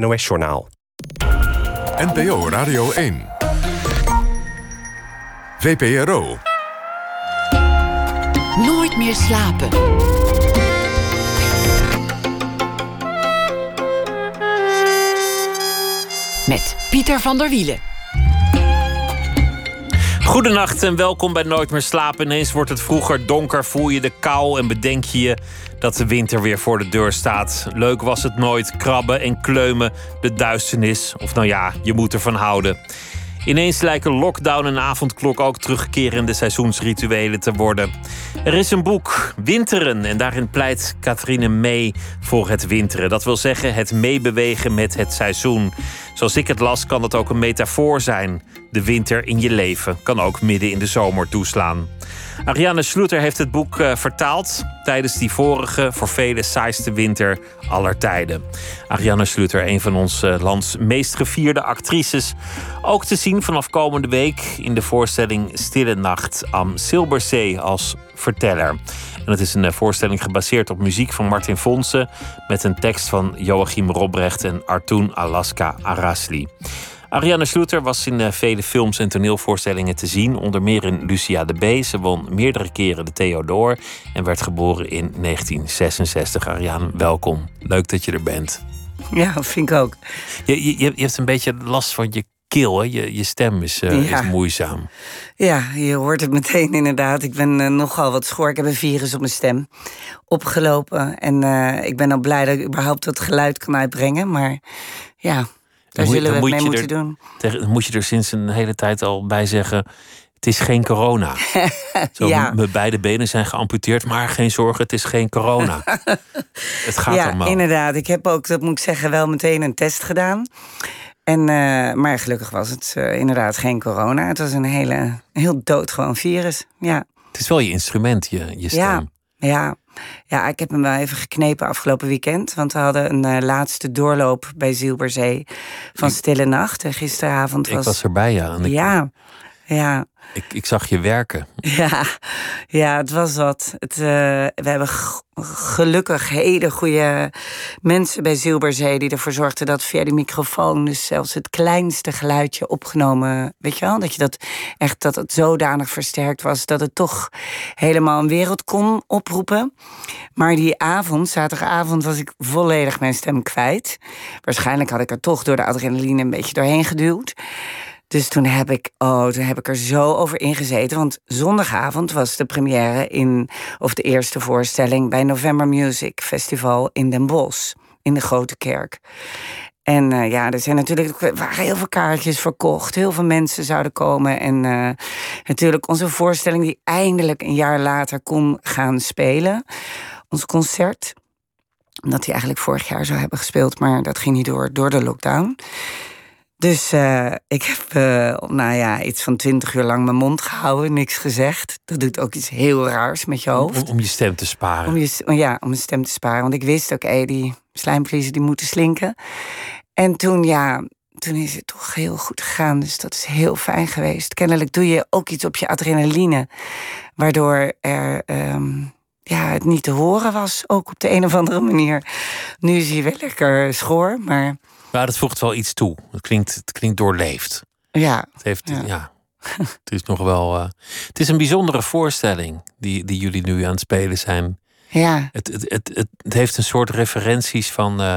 NOS-journaal. NPO Radio 1. VPRO. Nooit meer slapen. Met Pieter van der Wielen. Goedenacht en welkom bij Nooit meer slapen. Ineens wordt het vroeger donker, voel je de kou en bedenk je je dat de winter weer voor de deur staat. Leuk was het nooit, krabben en kleumen, de duisternis. Of nou ja, je moet ervan houden. Ineens lijken lockdown en avondklok ook terugkerende seizoensrituelen te worden. Er is een boek, Winteren, en daarin pleit Catherine mee voor het winteren. Dat wil zeggen het meebewegen met het seizoen. Zoals ik het las, kan dat ook een metafoor zijn. De winter in je leven kan ook midden in de zomer toeslaan. Ariane Schluter heeft het boek uh, vertaald tijdens die vorige, voor velen saaiste winter aller tijden. Ariane Schluter, een van ons uh, lands meest gevierde actrices. Ook te zien vanaf komende week in de voorstelling Stille Nacht am Silberzee als verteller. En het is een uh, voorstelling gebaseerd op muziek van Martin Fonse met een tekst van Joachim Robrecht en Artoon Alaska Arasli. Ariane Schluter was in uh, vele films en toneelvoorstellingen te zien, onder meer in Lucia de B. Ze won meerdere keren de Theodor en werd geboren in 1966. Ariane, welkom. Leuk dat je er bent. Ja, vind ik ook. Je, je, je hebt een beetje last van je keel, hè? Je, je stem is, uh, ja. is moeizaam. Ja, je hoort het meteen inderdaad. Ik ben uh, nogal wat schoor. Ik heb een virus op mijn stem opgelopen. En uh, ik ben al blij dat ik überhaupt dat geluid kan uitbrengen. Maar ja, daar zullen we het mee moeten er, doen. Tegen, moet je er sinds een hele tijd al bij zeggen... Het is geen corona. Zo, ja. Mijn beide benen zijn geamputeerd, maar geen zorgen, het is geen corona. het gaat ja, allemaal. inderdaad. Ik heb ook, dat moet ik zeggen, wel meteen een test gedaan. En, uh, maar gelukkig was het uh, inderdaad geen corona. Het was een hele, heel doodgewoon virus. Ja. Het is wel je instrument, je, je stem. Ja, ja. Ja, ik heb hem wel even geknepen afgelopen weekend. Want we hadden een uh, laatste doorloop bij Zielberzee van Stille Nacht. En gisteravond was... Ik was erbij, ja. Ja, ja. Ik, ik zag je werken. Ja, ja het was wat. Het, uh, we hebben gelukkig hele goede mensen bij Zilberzee... die ervoor zorgden dat via die microfoon... dus zelfs het kleinste geluidje opgenomen... weet je wel, dat je dat echt dat het zodanig versterkt was... dat het toch helemaal een wereld kon oproepen. Maar die avond, zaterdagavond, was ik volledig mijn stem kwijt. Waarschijnlijk had ik er toch door de adrenaline een beetje doorheen geduwd. Dus toen heb ik, oh, toen heb ik er zo over ingezeten. Want zondagavond was de première in, of de eerste voorstelling bij November Music Festival in Den Bosch, in de Grote Kerk. En uh, ja, er zijn natuurlijk waren heel veel kaartjes verkocht. Heel veel mensen zouden komen. En uh, natuurlijk onze voorstelling die eindelijk een jaar later kon gaan spelen. Ons concert. Omdat hij eigenlijk vorig jaar zou hebben gespeeld, maar dat ging niet door, door de lockdown. Dus uh, ik heb, uh, nou ja, iets van twintig uur lang mijn mond gehouden, niks gezegd. Dat doet ook iets heel raars met je hoofd. Om, om je stem te sparen. Om je, ja, om mijn stem te sparen. Want ik wist ook, okay, die slijmvliezen die moeten slinken. En toen, ja, toen is het toch heel goed gegaan. Dus dat is heel fijn geweest. Kennelijk doe je ook iets op je adrenaline. Waardoor er... Um, ja, het niet te horen was, ook op de een of andere manier. Nu is hij wel lekker schoor, maar... Maar dat voegt wel iets toe. Het klinkt, het klinkt doorleefd. Ja. Het, heeft, ja. ja. het is nog wel. Uh, het is een bijzondere voorstelling die, die jullie nu aan het spelen zijn. Ja. Het, het, het, het, het heeft een soort referenties van uh,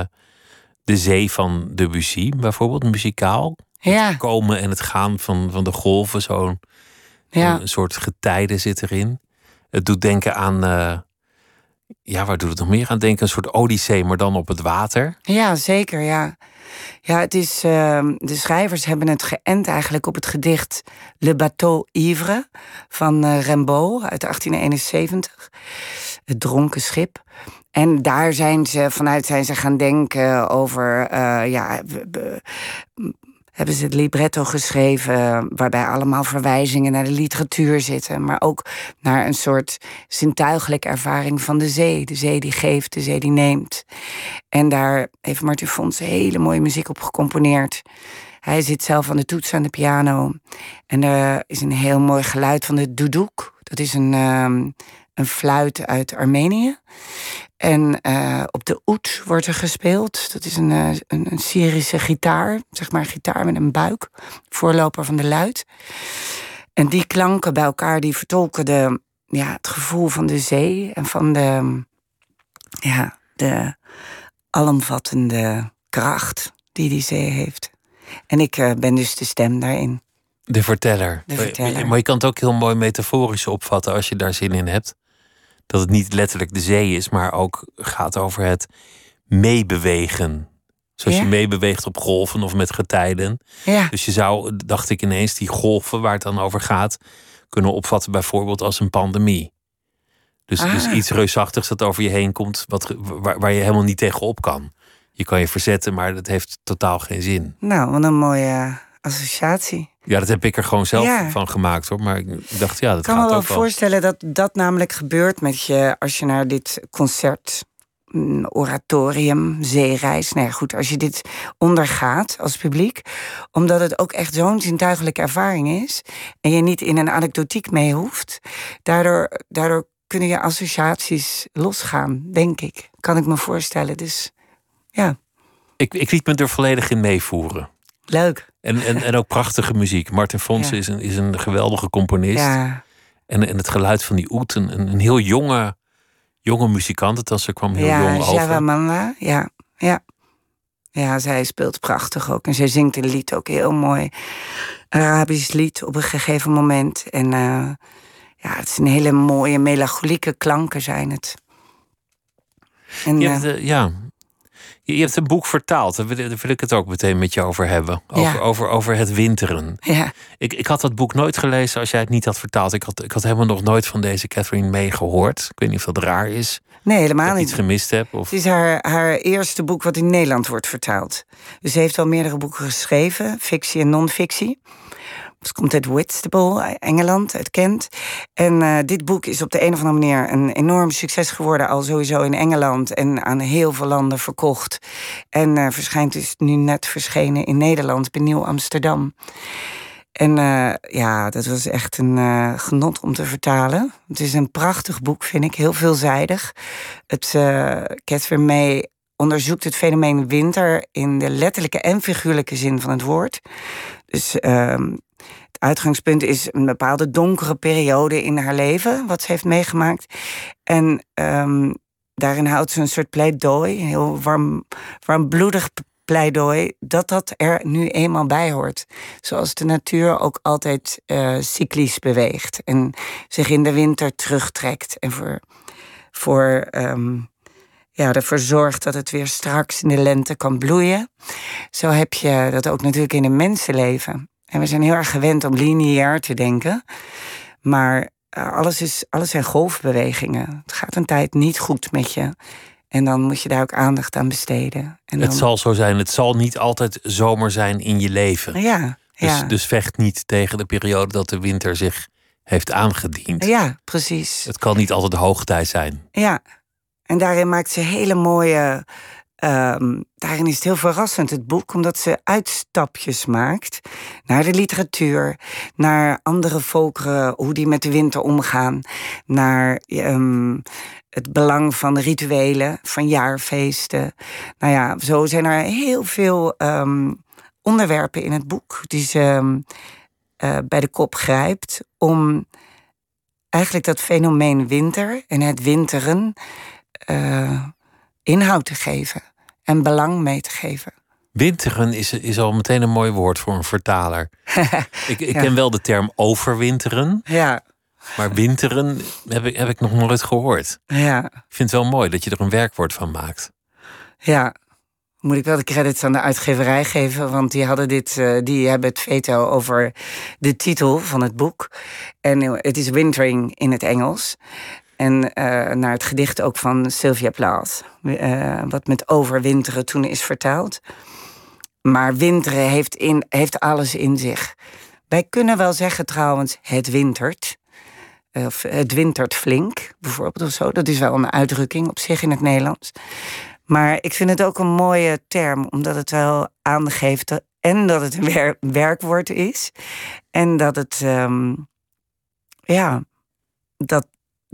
de zee van Debussy, bijvoorbeeld, muzikaal. Ja. Het komen en het gaan van, van de golven, zo'n ja. een soort getijde zit erin. Het doet denken aan. Uh, ja, waar doet het nog meer aan denken? Een soort Odyssee, maar dan op het water. Ja, zeker, ja. Ja, het is, uh, de schrijvers hebben het geënt eigenlijk op het gedicht Le Bateau Ivre van uh, Rimbaud uit 1871. Het dronken schip. En daar zijn ze, vanuit zijn ze gaan denken over, uh, ja, hebben ze het libretto geschreven, waarbij allemaal verwijzingen naar de literatuur zitten, maar ook naar een soort zintuigelijke ervaring van de zee. De zee die geeft, de zee die neemt. En daar heeft Martin Fons hele mooie muziek op gecomponeerd. Hij zit zelf aan de toets aan de piano. En er is een heel mooi geluid van de duduk. Dat is een, ehm, een fluit uit Armenië. En uh, op de oet wordt er gespeeld. Dat is een, uh, een, een, Syrische gitaar, zeg maar gitaar met een buik. Voorloper van de luid. En die klanken bij elkaar, die vertolken de, ja, het gevoel van de zee en van de, ja, de alomvattende kracht die die zee heeft. En ik uh, ben dus de stem daarin. De verteller. De verteller. Maar je kan het ook heel mooi metaforisch opvatten als je daar zin in hebt. Dat het niet letterlijk de zee is, maar ook gaat over het meebewegen. Zoals Ja. je meebeweegt op golven of met getijden. Ja, Dus je zou, dacht ik ineens, die golven waar het dan over gaat, kunnen opvatten bijvoorbeeld als een pandemie. Dus, dus Ah. iets reusachtigs dat over je heen komt, wat, waar, waar je helemaal niet tegenop kan. Je kan je verzetten, maar dat heeft totaal geen zin. nou, wat een mooie associatie. Ja, dat heb ik er gewoon zelf Ja. van gemaakt hoor. Maar ik dacht, ja, dat Ik kan me gaat wel ook wel. voorstellen dat dat namelijk gebeurt met je als je naar dit concert, een oratorium, zeereis, nou ja, goed, als je dit ondergaat als publiek, omdat het ook echt zo'n zintuigelijke ervaring is en je niet in een anekdotiek mee hoeft, daardoor, daardoor kunnen je associaties losgaan, denk ik. Kan ik me voorstellen. Dus ja, Ik, ik liet me er volledig in meevoeren. leuk. En, en, en ook prachtige muziek. Martin Fonsen Ja. is, een, is een geweldige componist. Ja, En, en het geluid van die oet, een, een heel jonge, jonge muzikant. Het was, ze kwam heel ja, jong over. Manda, ja, ja. Ja, zij speelt prachtig ook. En zij zingt een lied ook heel mooi. Arabisch lied op een gegeven moment. En eh, ja, het is een hele mooie, melancholieke klanken zijn het. En, eh, eh, ja. Je, hebt een boek vertaald. Daar wil, ik het ook meteen met je over hebben. Over, Ja. over, over het winteren. ja, Ik, ik had dat boek nooit gelezen als jij het niet had vertaald. Ik had, ik had helemaal nog nooit van deze Catherine May gehoord. Ik weet niet of dat raar is. nee, Dat helemaal ik iets niet. gemist heb. Of... Het is haar, haar eerste boek wat in Nederland wordt vertaald. Dus ze heeft al meerdere boeken geschreven, fictie en non-fictie. Ze komt uit Whitstable, Engeland, uit Kent. En eh, dit boek is op de een of andere manier een enorm succes geworden. Al sowieso in Engeland en aan heel veel landen verkocht. En eh, verschijnt dus nu net verschenen in Nederland, bij Nieuw Amsterdam. En eh, ja, dat was echt een eh, genot om te vertalen. Het is een prachtig boek, vind ik, heel veelzijdig. Het, eh Catherine May onderzoekt het fenomeen winter in de letterlijke en figuurlijke zin van het woord. Dus ehm, het uitgangspunt is een bepaalde donkere periode in haar leven, wat ze heeft meegemaakt. En ehm, daarin houdt ze een soort pleidooi, een heel warm, warmbloedig pleidooi, dat dat er nu eenmaal bij hoort. Zoals de natuur ook altijd eh, cyclisch beweegt en zich in de winter terugtrekt en voor, voor ehm, ja, ervoor zorgt dat het weer straks in de lente kan bloeien. Zo heb je dat ook natuurlijk in een mensenleven. En we zijn heel erg gewend om lineair te denken. Maar eh, alles, is, alles zijn golfbewegingen. Het gaat een tijd niet goed met je. En dan moet je daar ook aandacht aan besteden. En Het dan, zal zo zijn. Het zal niet altijd zomer zijn in je leven. Ja, Dus, ja. dus vecht niet tegen de periode dat de winter zich heeft aangediend. ja, precies. Het kan niet altijd hoogtij zijn. Ja, en daarin maakt ze hele mooie. ehm, daarin is het heel verrassend, het boek, omdat ze uitstapjes maakt naar de literatuur, naar andere volkeren, hoe die met de winter omgaan, naar ehm, het belang van rituelen, van jaarfeesten. Nou ja, zo zijn er heel veel ehm, onderwerpen in het boek die ze eh, bij de kop grijpt om eigenlijk dat fenomeen winter en het winteren eh, inhoud te geven en belang mee te geven. Winteren is, is al meteen een mooi woord voor een vertaler. ik ik Ja. ken wel de term overwinteren, Ja, maar winteren heb ik, heb ik nog nooit gehoord. ja, Ik vind het wel mooi dat je er een werkwoord van maakt. ja. Moet ik wel de credits aan de uitgeverij geven, want die hadden dit, eh, die hebben het veto over de titel van het boek. En het is Wintering in het Engels. En eh, naar het gedicht ook van Sylvia Plath, eh, wat met overwinteren toen is vertaald. Maar winteren heeft, in, heeft alles in zich. Wij kunnen wel zeggen trouwens, het wintert. Of het wintert flink, bijvoorbeeld of zo. Dat is wel een uitdrukking op zich in het Nederlands. Maar ik vind het ook een mooie term, omdat het wel aangeeft En dat het een wer- werkwoord is. En dat het, ehm, ja, dat,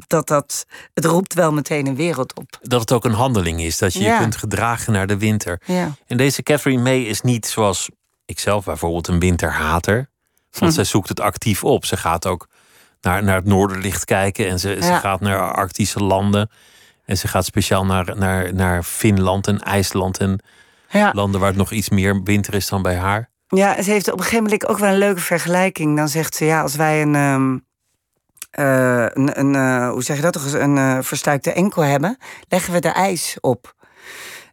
dat dat, het roept wel meteen een wereld op. Dat het ook een handeling is, dat je Ja. je kunt gedragen naar de winter. Ja. En deze Catherine May is niet zoals ikzelf bijvoorbeeld een winterhater. Want Hm. zij zoekt het actief op. Ze gaat ook naar, naar het noorderlicht kijken en ze, ze gaat naar Arctische landen. En ze gaat speciaal naar, naar, naar Finland en IJsland en Ja. landen waar het nog iets meer winter is dan bij haar. Ja, ze heeft op een gegeven moment ook wel een leuke vergelijking. Dan zegt ze, ja, als wij een, ehm, eh, een, eh, hoe zeg je dat, toch een eh, verstuikte enkel hebben, leggen we de ijs op.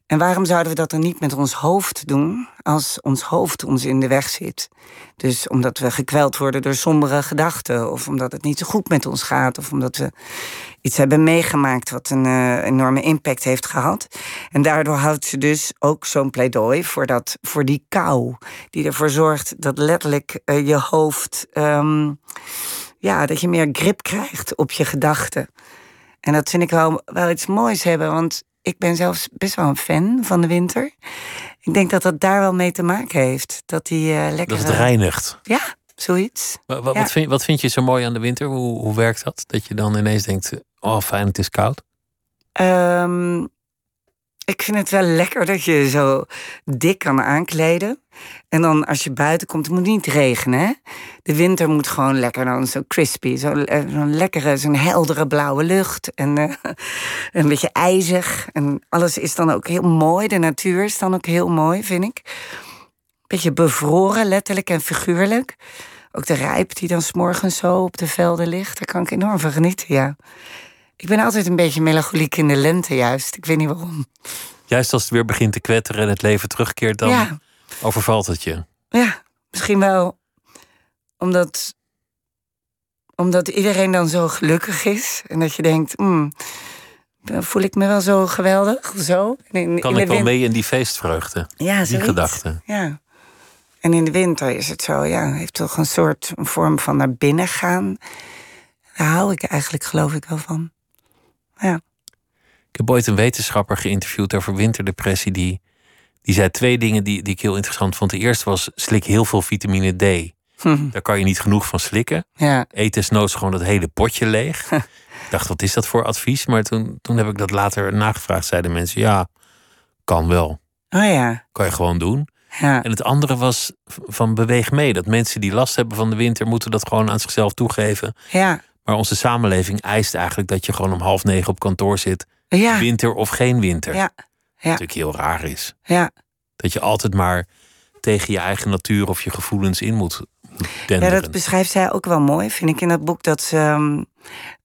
En waarom zouden we dat dan niet met ons hoofd doen, als ons hoofd ons in de weg zit? Dus omdat we gekweld worden door sombere gedachten, of omdat het niet zo goed met ons gaat, of omdat we iets hebben meegemaakt wat een enorme impact heeft gehad. En daardoor houdt ze dus ook zo'n pleidooi voor, dat, voor die kou, die ervoor zorgt dat letterlijk je hoofd, ehm, ja, dat je meer grip krijgt op je gedachten. En dat vind ik wel, wel iets moois hebben, want ik ben zelfs best wel een fan van de winter. Ik denk dat dat daar wel mee te maken heeft. Dat die eh lekker. Dat het reinigt. Ja, zoiets. Wa- wa- Ja. Wat, vind, wat vind je zo mooi aan de winter? Hoe, hoe werkt dat? Dat je dan ineens denkt, oh fijn, het is koud. Ehm, ik vind het wel lekker dat je zo dik kan aankleden. En dan als je buiten komt, het moet niet regenen. De winter moet gewoon lekker dan zo crispy. Zo'n zo lekkere, zo'n heldere blauwe lucht. En eh, een beetje ijzig. En alles is dan ook heel mooi. De natuur is dan ook heel mooi, vind ik. Beetje bevroren, letterlijk en figuurlijk. Ook de rijp die dan s'morgens zo op de velden ligt. Daar kan ik enorm van genieten, ja. Ik ben altijd een beetje melancholiek in de lente, juist. Ik weet niet waarom. Juist als het weer begint te kwetteren en het leven terugkeert, dan Ja. overvalt het je. Ja, misschien wel omdat, omdat iedereen dan zo gelukkig is. En dat je denkt, dan voel ik me wel zo geweldig zo. In, Kan in ik wel win- mee in die feestvreugde? Ja, die zoiets. gedachte. Ja. En in de winter is het zo, ja, heeft toch een soort een vorm van naar binnen gaan. Daar hou ik eigenlijk, geloof ik wel van. Ja. Ik heb ooit een wetenschapper geïnterviewd over winterdepressie. Die, die zei twee dingen die, die ik heel interessant vond. De eerste was, slik heel veel vitamine D. Hm. Daar kan je niet genoeg van slikken. Ja. Eet desnoods gewoon dat hele potje leeg. ik dacht, wat is dat voor advies? Maar toen, toen heb ik dat later nagevraagd. Zeiden mensen, ja, kan wel. Oh ja. Kan je gewoon doen. Ja. En het andere was van beweeg mee. Dat mensen die last hebben van de winter... moeten dat gewoon aan zichzelf toegeven. Ja. Maar onze samenleving eist eigenlijk dat je gewoon om half negen op kantoor zit. Ja. Winter of geen winter. Ja. Ja. Natuurlijk heel raar is. Ja. Dat je altijd maar tegen je eigen natuur of je gevoelens in moet, moet Ja, denderen. dat beschrijft zij ook wel mooi, vind ik in dat boek. Dat ze, ehm,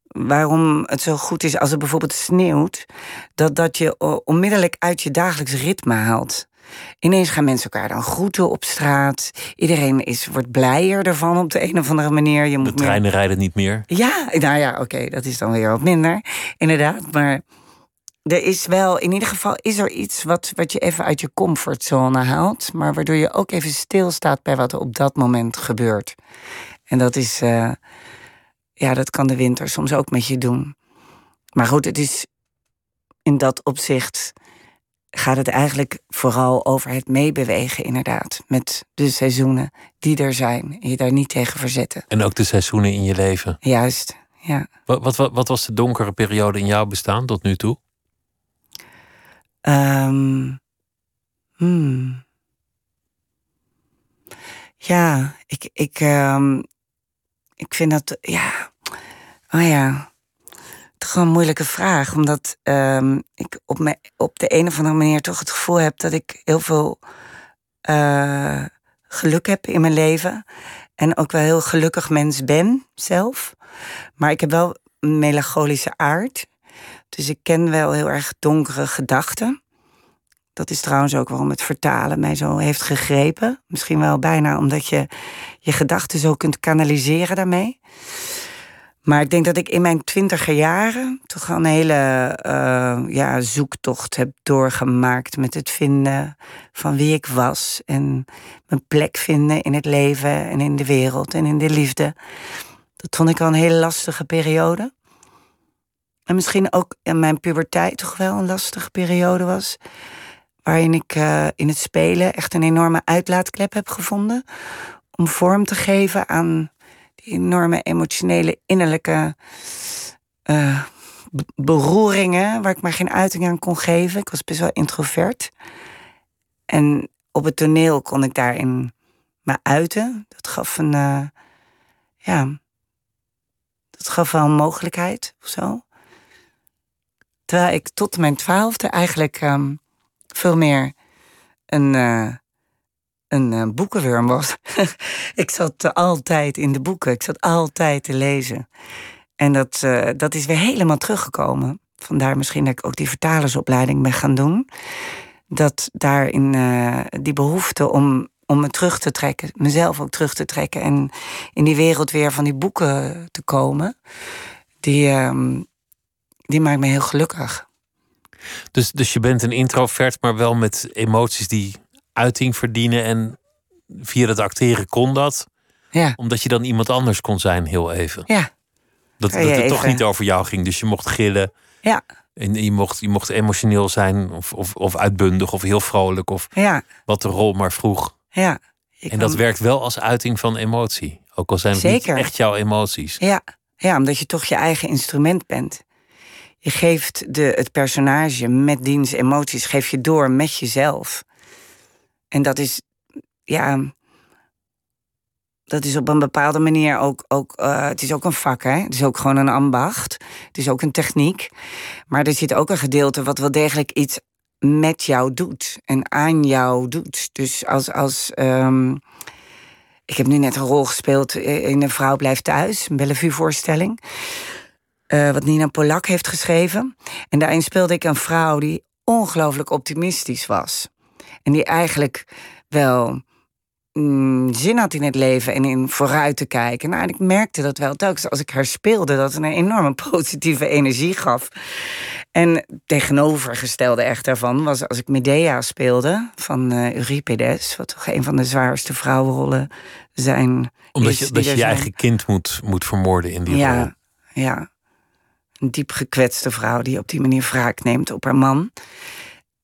waarom het zo goed is als het bijvoorbeeld sneeuwt, dat dat je onmiddellijk uit je dagelijks ritme haalt. Ineens gaan mensen elkaar dan groeten op straat. Iedereen is, wordt blijer ervan op de een of andere manier. Je de moet meer- treinen rijden niet meer. Ja, nou ja, oké, dat is dan weer wat minder. Inderdaad, maar er is wel, in ieder geval is er iets wat, wat je even uit je comfortzone haalt, maar waardoor je ook even stilstaat bij wat er op dat moment gebeurt. En dat is, eh, ja, dat kan de winter soms ook met je doen. Maar goed, het is in dat opzicht gaat het eigenlijk vooral over het meebewegen, inderdaad, met de seizoenen die er zijn. En je daar niet tegen verzetten. En ook de seizoenen in je leven. Juist, ja. Wat, wat, wat, was de donkere periode in jouw bestaan tot nu toe? Ehm, hmm. Ja, ik, ik, ehm, ik vind dat, ja, oh ja, toch wel een moeilijke vraag. Omdat ehm, ik op, op de een of andere manier toch het gevoel heb dat ik heel veel eh, geluk heb in mijn leven. En ook wel heel gelukkig mens ben zelf. Maar ik heb wel een melancholische aard. Dus ik ken wel heel erg donkere gedachten. Dat is trouwens ook waarom het vertalen mij zo heeft gegrepen. Misschien wel bijna omdat je je gedachten zo kunt kanaliseren daarmee. Maar ik denk dat ik in mijn twintiger jaren toch een hele eh, ja, zoektocht heb doorgemaakt met het vinden van wie ik was. En mijn plek vinden in het leven en in de wereld en in de liefde. Dat vond ik wel een hele lastige periode. En misschien ook in mijn puberteit toch wel een lastige periode was. waarin ik uh, in het spelen echt een enorme uitlaatklep heb gevonden. Om vorm te geven aan enorme emotionele innerlijke uh, beroeringen, waar ik maar geen uiting aan kon geven. Ik was best wel introvert. En op het toneel kon ik daarin me uiten. Dat gaf een, uh, ja, dat gaf wel een mogelijkheid of zo. Terwijl ik tot mijn twaalfde eigenlijk um, veel meer een, uh, een uh, boekenwurm was. ik zat altijd in de boeken, ik zat altijd te lezen. En dat, uh, dat is weer helemaal teruggekomen. Vandaar misschien dat ik ook die vertalersopleiding ben gaan doen. Dat daarin die behoefte om, om me terug te trekken, mezelf ook terug te trekken en in die wereld weer van die boeken te komen, die, um, die maakt me heel gelukkig. Dus, dus je bent een introvert, maar wel met emoties die uiting verdienen. En via dat acteren kon dat. Ja. Omdat je dan iemand anders kon zijn, heel even. Ja. Dat, dat het toch niet over jou ging. Dus je mocht gillen. Ja. En je mocht, je mocht emotioneel zijn, of, of, of uitbundig, of heel vrolijk, of ja. wat de rol maar vroeg. Ja. En dat werkt wel als uiting van emotie. Ook al zijn het Zeker. niet echt jouw emoties. Ja. ja, omdat je toch je eigen instrument bent. Je geeft de, het personage met diens emoties geef je door met jezelf. En dat is, ja, dat is op een bepaalde manier ook, ook uh, het is ook een vak, hè? Het is ook gewoon een ambacht. Het is ook een techniek. Maar er zit ook een gedeelte wat wel degelijk iets met jou doet en aan jou doet. Dus als, als um, ik heb nu net een rol gespeeld in Een Vrouw Blijft Thuis, een Bellevue-voorstelling. Uh, wat Nina Polak heeft geschreven. En daarin speelde ik een vrouw die ongelooflijk optimistisch was. En die eigenlijk wel mm, zin had in het leven en in vooruit te kijken. Nou, en ik merkte dat wel telkens als ik haar speelde, dat het een enorme positieve energie gaf. En tegenovergestelde echt daarvan was als ik Medea speelde van uh, Euripides, wat toch een van de zwaarste vrouwenrollen zijn. Omdat is, je, dat je je zijn. eigen kind moet, moet vermoorden in die ja, rol. Ja, een diep gekwetste vrouw die op die manier wraak neemt op haar man.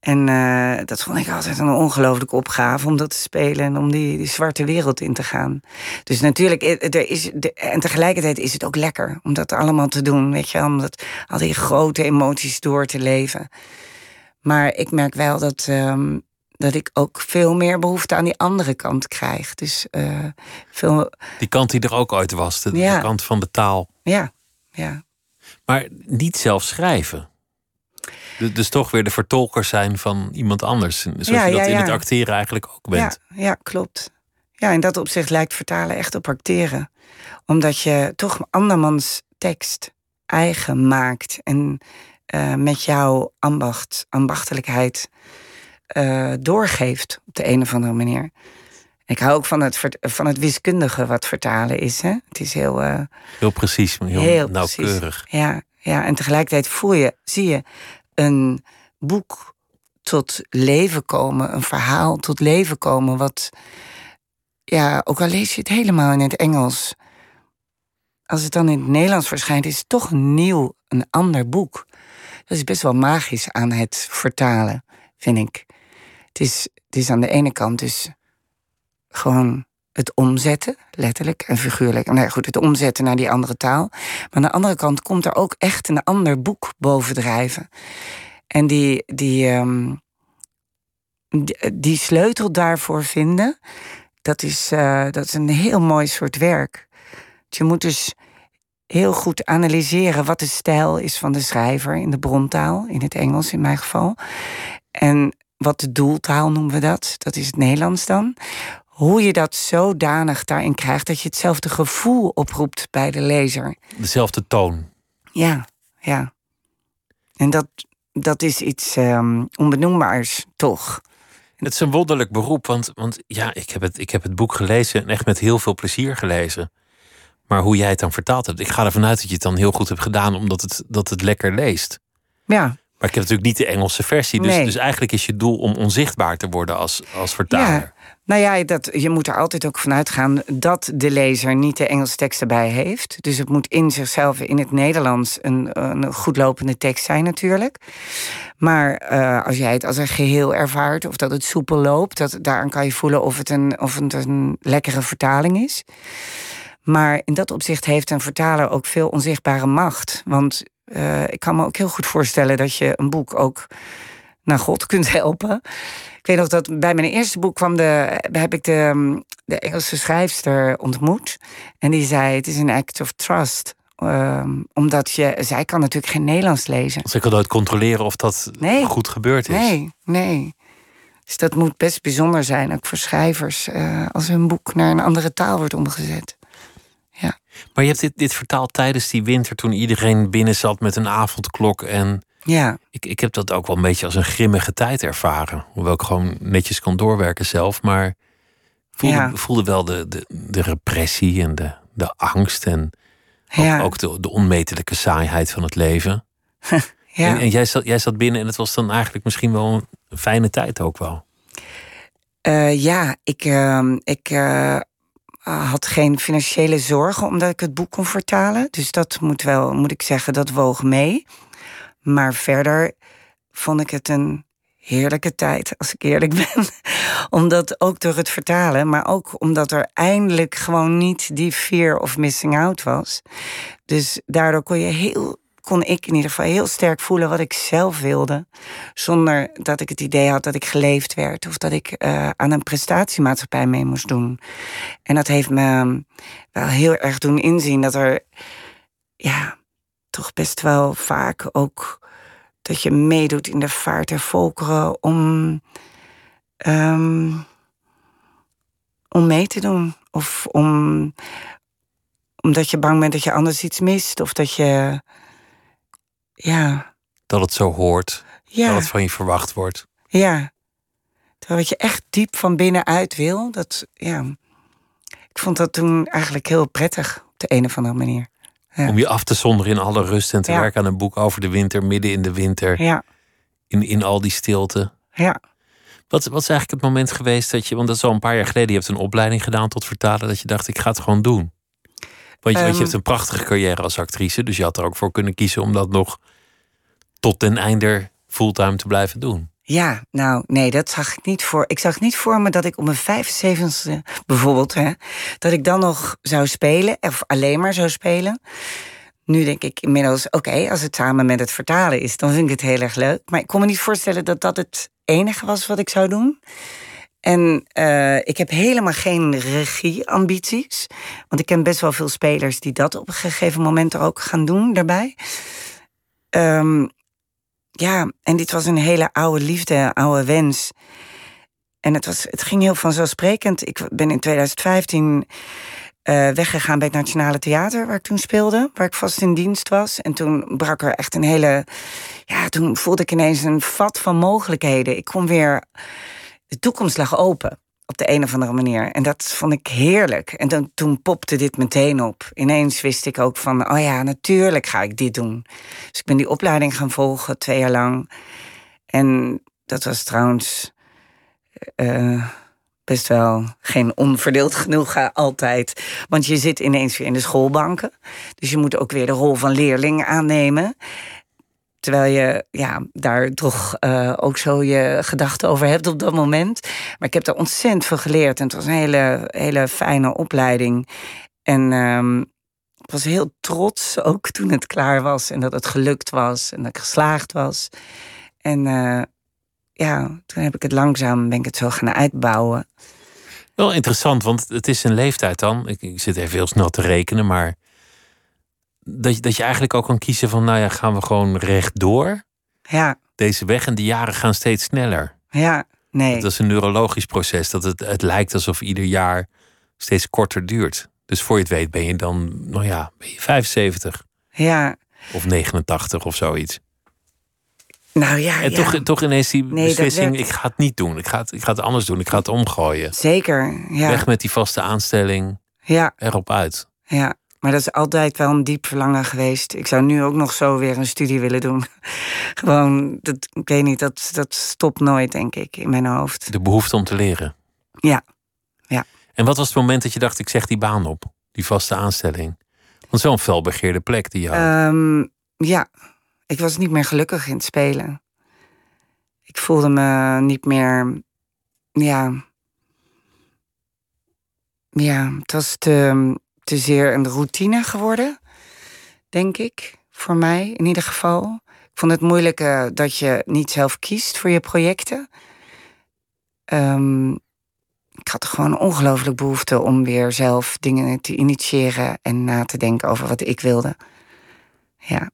En uh, dat vond ik altijd een ongelooflijke opgave om dat te spelen en om die, die zwarte wereld in te gaan. Dus natuurlijk, er is, de, en tegelijkertijd is het ook lekker om dat allemaal te doen, weet je, om dat, al die grote emoties door te leven. Maar ik merk wel dat, um, dat ik ook veel meer behoefte aan die andere kant krijg. Dus uh, veel. Die kant die er ook ooit was, de, Ja. de kant van de taal. Ja, ja. Maar niet zelf schrijven. Du- Dus toch weer de vertolker zijn van iemand anders. Zoals Ja, je dat ja, in het acteren eigenlijk ook bent. Ja, ja, klopt. Ja, in dat opzicht lijkt vertalen echt op acteren. Omdat je toch andermans tekst eigen maakt. En eh, met jouw ambacht, ambachtelijkheid eh, doorgeeft op de een of andere manier. Ik hou ook van het, van het wiskundige wat vertalen is. Hè? Het is heel, eh, Heel precies, heel, heel nauwkeurig. precies. Ja, ja, en tegelijkertijd voel je, zie je een boek tot leven komen, een verhaal tot leven komen, wat, ja, ook al lees je het helemaal in het Engels, als het dan in het Nederlands verschijnt, is het toch nieuw, een ander boek. Dat is best wel magisch aan het vertalen, vind ik. Het is, het is aan de ene kant dus gewoon het omzetten, letterlijk en figuurlijk. Nou goed, het omzetten naar die andere taal. Maar aan de andere kant komt er ook echt een ander boek bovendrijven. En die, die, ehm, die, die sleutel daarvoor vinden, dat is, eh, dat is een heel mooi soort werk. Je moet dus heel goed analyseren wat de stijl is van de schrijver in de brontaal, in het Engels in mijn geval. En wat de doeltaal noemen we dat, dat is het Nederlands dan. Hoe je dat zodanig daarin krijgt dat je hetzelfde gevoel oproept bij de lezer. Dezelfde toon. Ja, ja. En dat, dat is iets ehm, onbenoembaars, toch? Het is een wonderlijk beroep, want, want ja, ik heb, het, ik heb het boek gelezen en echt met heel veel plezier gelezen. Maar hoe jij het dan vertaald hebt, ik ga ervan uit dat je het dan heel goed hebt gedaan, omdat het, dat het lekker leest. Ja, Maar ik heb natuurlijk niet de Engelse versie. Dus, Nee. dus eigenlijk is je doel om onzichtbaar te worden als, als vertaler. Ja, nou ja, dat, je moet er altijd ook vanuit gaan dat de lezer niet de Engelse tekst erbij heeft. Dus het moet in zichzelf in het Nederlands een, een goedlopende tekst zijn natuurlijk. Maar eh, als jij het als een geheel ervaart of dat het soepel loopt, dat, daaraan kan je voelen of het, een, of het een lekkere vertaling is. Maar in dat opzicht heeft een vertaler ook veel onzichtbare macht. Want eh, ik kan me ook heel goed voorstellen dat je een boek ook naar God kunt helpen. Ik weet nog dat bij mijn eerste boek kwam de, heb ik de, de Engelse schrijfster ontmoet. En die zei: Het is een act of trust. Ehm, omdat je, zij kan natuurlijk geen Nederlands lezen. Dus ik kan nooit controleren of dat Nee. goed gebeurd is. Nee, nee. Dus dat moet best bijzonder zijn, ook voor schrijvers, eh, als hun boek naar een andere taal wordt omgezet. Maar je hebt dit, dit vertaald tijdens die winter toen iedereen binnen zat met een avondklok. En Ja, ik, ik heb dat ook wel een beetje als een grimmige tijd ervaren. Hoewel ik gewoon netjes kon doorwerken zelf. Maar voelde, Ja. voelde wel de, de, de repressie en de, de angst. En ook, ja, ook de, de onmetelijke saaiheid van het leven. ja. En, en jij, zat, jij zat binnen en het was dan eigenlijk misschien wel een fijne tijd ook wel. Eh, ja, ik, ehm, ik eh, had geen financiële zorgen omdat ik het boek kon vertalen. Dus dat moet wel, moet ik zeggen, dat woog mee. Maar verder vond ik het een heerlijke tijd, als ik eerlijk ben. omdat ook door het vertalen, maar ook omdat er eindelijk gewoon niet die fear of missing out was. Dus daardoor kon je heel. Kon ik in ieder geval heel sterk voelen wat ik zelf wilde. Zonder dat ik het idee had dat ik geleefd werd. Of dat ik eh, aan een prestatiemaatschappij mee moest doen. En dat heeft me wel heel erg doen inzien dat er. Ja, toch best wel vaak ook. Dat je meedoet in de vaart der volkeren om. ehm, om mee te doen. Of om. Omdat je bang bent dat je anders iets mist. Of dat je. Ja. Dat het zo hoort. Ja. Dat het van je verwacht wordt. Ja. Terwijl wat je echt diep van binnenuit wil, dat, ja. Ik vond dat toen eigenlijk heel prettig, op de een of andere manier. Ja. Om je af te zonderen in alle rust en te Ja. werken aan een boek over de winter, midden in de winter. Ja, In, in al die stilte. ja. Wat, wat is eigenlijk het moment geweest dat je, want dat is al een paar jaar geleden, je hebt een opleiding gedaan tot vertalen, dat je dacht, ik ga het gewoon doen. Want je, want je Ehm. hebt een prachtige carrière als actrice, dus je had er ook voor kunnen kiezen om dat nog tot den einde fulltime te blijven doen. Ja, nou, nee, dat zag ik niet voor. Ik zag niet voor me dat ik op mijn 75ste, bijvoorbeeld, hè, dat ik dan nog zou spelen, of alleen maar zou spelen. Nu denk ik inmiddels, oké, als het samen met het vertalen is, dan vind ik het heel erg leuk. Maar ik kon me niet voorstellen dat dat het enige was wat ik zou doen. En eh, ik heb helemaal geen regieambities. Want ik ken best wel veel spelers die dat op een gegeven moment er ook gaan doen daarbij. Ehm, ja, en dit was een hele oude liefde, oude wens. En het, was, het ging heel vanzelfsprekend. Ik ben in 2015 eh, weggegaan bij het Nationale Theater, waar ik toen speelde, waar ik vast in dienst was. En toen brak er echt een hele. Ja, toen voelde ik ineens een vat van mogelijkheden. Ik kon weer. De toekomst lag open op de een of andere manier. En dat vond ik heerlijk. En dan, toen popte dit meteen op. Ineens wist ik ook van, oh ja, natuurlijk ga ik dit doen. Dus ik ben die opleiding gaan volgen, twee jaar lang. En dat was trouwens eh, best wel geen onverdeeld genoegen altijd. Want je zit ineens weer in de schoolbanken. Dus je moet ook weer de rol van leerling aannemen. Terwijl je ja, daar toch eh, ook zo je gedachten over hebt op dat moment. Maar ik heb daar ontzettend veel geleerd. En het was een hele, hele fijne opleiding. En ehm, ik was heel trots ook toen het klaar was. En dat het gelukt was. En dat ik geslaagd was. En eh, ja, toen heb ik het langzaam, ben ik het zo gaan uitbouwen. Wel interessant, want het is een leeftijd dan. Ik, ik zit even heel snel te rekenen, maar dat je, dat je eigenlijk ook kan kiezen van, nou ja, gaan we gewoon rechtdoor Ja, deze weg en de jaren gaan steeds sneller. ja, nee. Dat is een neurologisch proces. Dat het, het lijkt alsof ieder jaar steeds korter duurt. Dus voor je het weet ben je dan, nou ja, ben je 75 Ja, of 89 of zoiets. nou ja, En ja. toch, toch ineens die Nee, beslissing, ik ga het niet doen. Ik ga het, ik ga het anders doen. Ik ga het omgooien. Zeker, ja. Weg met die vaste aanstelling, Ja, erop uit. ja. Maar dat is altijd wel een diep verlangen geweest. Ik zou nu ook nog zo weer een studie willen doen. Gewoon, dat, ik weet niet, dat, dat stopt nooit, denk ik, in mijn hoofd. De behoefte om te leren. Ja, ja. En wat was het moment dat je dacht, ik zeg die baan op? Die vaste aanstelling? Want een felbegeerde plek die jou... Ehm, ja, ik was niet meer gelukkig in het spelen. Ik voelde me niet meer, ja... Ja, het was te, te zeer een routine geworden, denk ik. Voor mij in ieder geval. Ik vond het moeilijk eh, dat je niet zelf kiest voor je projecten. Ehm, ik had gewoon ongelooflijk behoefte om weer zelf dingen te initiëren en na te denken over wat ik wilde. Ja.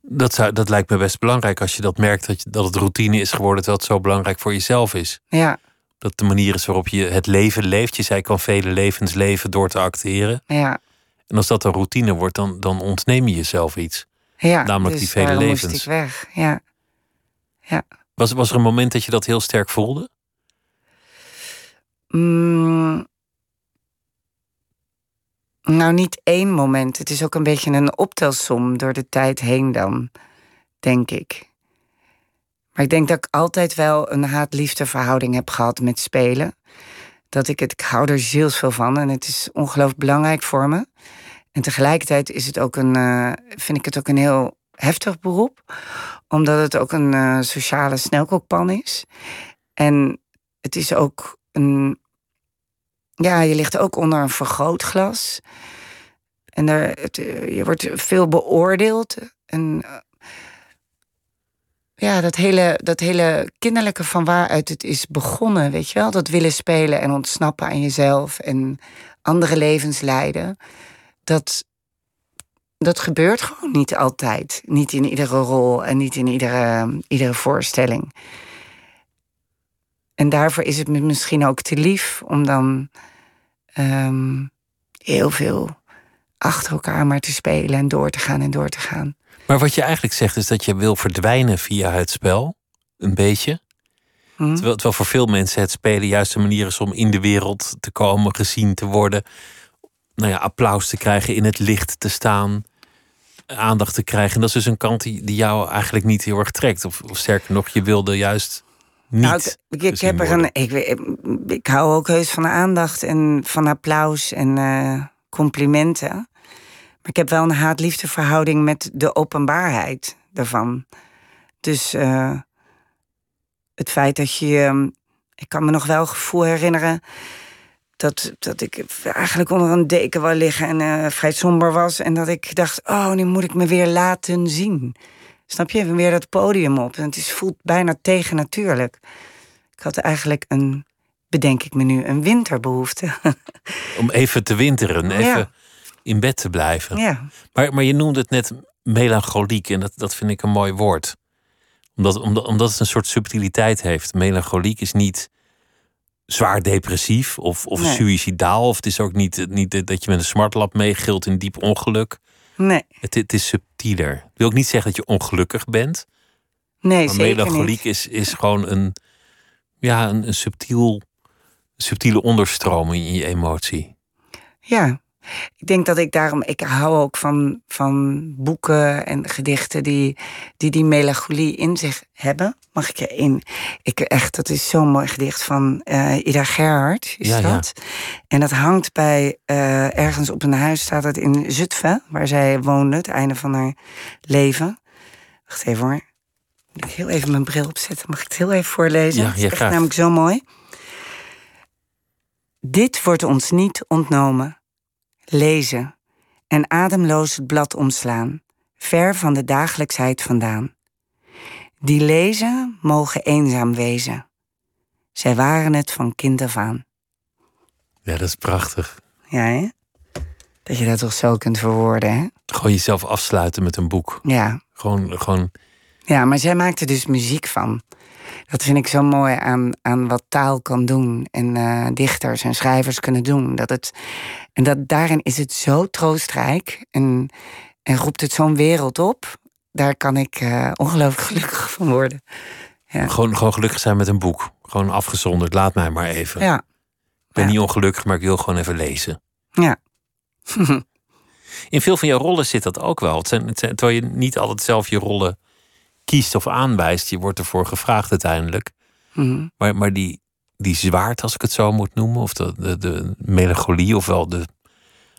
Dat, zou, dat lijkt me best belangrijk als je dat merkt dat, je, dat het routine is geworden, terwijl het zo belangrijk voor jezelf is. Ja. Dat de manier is waarop je het leven leeft. Je zei, kan vele levens leven door te acteren. Ja. En als dat een routine wordt, dan, dan ontneem je jezelf iets. Ja, Namelijk dus die vele levens. moest ik weg. Ja. Ja. Was, was er een moment dat je dat heel sterk voelde? Mm. Nou, niet één moment. Het is ook een beetje een optelsom door de tijd heen dan, denk ik. Maar ik denk dat ik altijd wel een haat-liefde verhouding heb gehad met spelen. Dat ik het, ik hou er zielsveel van en het is ongelooflijk belangrijk voor me. En tegelijkertijd is het ook een, eh, vind ik het ook een heel heftig beroep, omdat het ook een eh, sociale snelkookpan is. En het is ook een. Ja, je ligt ook onder een vergrootglas. En eh, je wordt veel beoordeeld. En ja, dat hele, dat hele kinderlijke van waaruit het is begonnen, weet je wel? Dat willen spelen en ontsnappen aan jezelf en andere levens leiden. Dat, dat gebeurt gewoon niet altijd. Niet in iedere rol en niet in iedere, iedere voorstelling. En daarvoor is het me misschien ook te lief om dan ehm, heel veel achter elkaar maar te spelen en door te gaan en door te gaan. Maar wat je eigenlijk zegt is dat je wil verdwijnen via het spel. Een beetje. Hm? Terwijl, terwijl voor veel mensen het spelen juist een manier is om in de wereld te komen, gezien te worden. Nou ja, applaus te krijgen, in het licht te staan. Aandacht te krijgen. En dat is dus een kant die, die jou eigenlijk niet heel erg trekt. Of, of sterker nog, je wilde juist niet. Nou, ik, heb er een. Ik, ik hou ook heus van aandacht en van applaus en eh, complimenten. Maar ik heb wel een haat-liefde verhouding met de openbaarheid daarvan. Dus eh, het feit dat je. ehm, Ik kan me nog wel gevoel herinneren. Dat, dat ik eigenlijk onder een deken wou liggen en eh, vrij somber was. En dat ik dacht: oh, nu moet ik me weer laten zien. Snap je? Weer dat podium op. En het is, voelt bijna tegennatuurlijk. Ik had eigenlijk een, bedenk ik me nu, een winterbehoefte. Om even te winteren, even Ja. In bed te blijven. ja, Maar, maar je noemde het net melancholiek en dat, dat vind ik een mooi woord. Omdat, omdat, omdat het een soort subtiliteit heeft. Melancholiek is niet zwaar depressief of, of Nee. suïcidaal. Of het is ook niet, niet dat je met een smartlap meegilt in diep ongeluk. nee, Het, het is subtieler. Ik wil ook niet zeggen dat je ongelukkig bent. nee Maar zeker melancholiek niet. is, is gewoon een, ja, een, een subtiel, subtiele onderstroming in je emotie. Ja, ik denk dat ik daarom, ik hou ook van, van boeken en gedichten die, die die melancholie in zich hebben. Mag ik erin? Ik echt, dat is zo'n mooi gedicht van eh, Ida Gerhard, is Ja, ja. dat? En dat hangt bij, eh, ergens op een huis, staat het in Zutphen, waar zij woonde, het einde van haar leven. Wacht even hoor. Moet ik heel even mijn bril opzetten? Mag ik het heel even voorlezen? Ja, het is ja, echt graag. namelijk zo mooi. Dit wordt ons niet ontnomen. Lezen en ademloos het blad omslaan, ver van de dagelijksheid vandaan. Die lezen mogen eenzaam wezen. Zij waren het van kind af aan. Ja, dat is prachtig. Ja, hè? Dat je dat toch zo kunt verwoorden, hè? Gewoon jezelf afsluiten met een boek. Ja. Gewoon, gewoon Ja, maar zij maakte dus muziek van. Dat vind ik zo mooi aan, aan wat taal kan doen. En eh, dichters en schrijvers kunnen doen. Dat het, en dat, daarin is het zo troostrijk. En, en roept het zo'n wereld op. Daar kan ik eh, ongelooflijk gelukkig van worden. Gewoon, gewoon gelukkig zijn met een boek. Gewoon afgezonderd. Laat mij maar even. Ja, Ik ben ja. niet ongelukkig, maar ik wil gewoon even lezen. ja. In veel van jouw rollen zit dat ook wel. Het zijn, het zijn, terwijl je niet altijd zelf je rollen kiest of aanwijst. Je wordt ervoor gevraagd uiteindelijk. Mhm. Maar, maar die, die zwaard, als ik het zo moet noemen, of de, de, de melancholie, ofwel de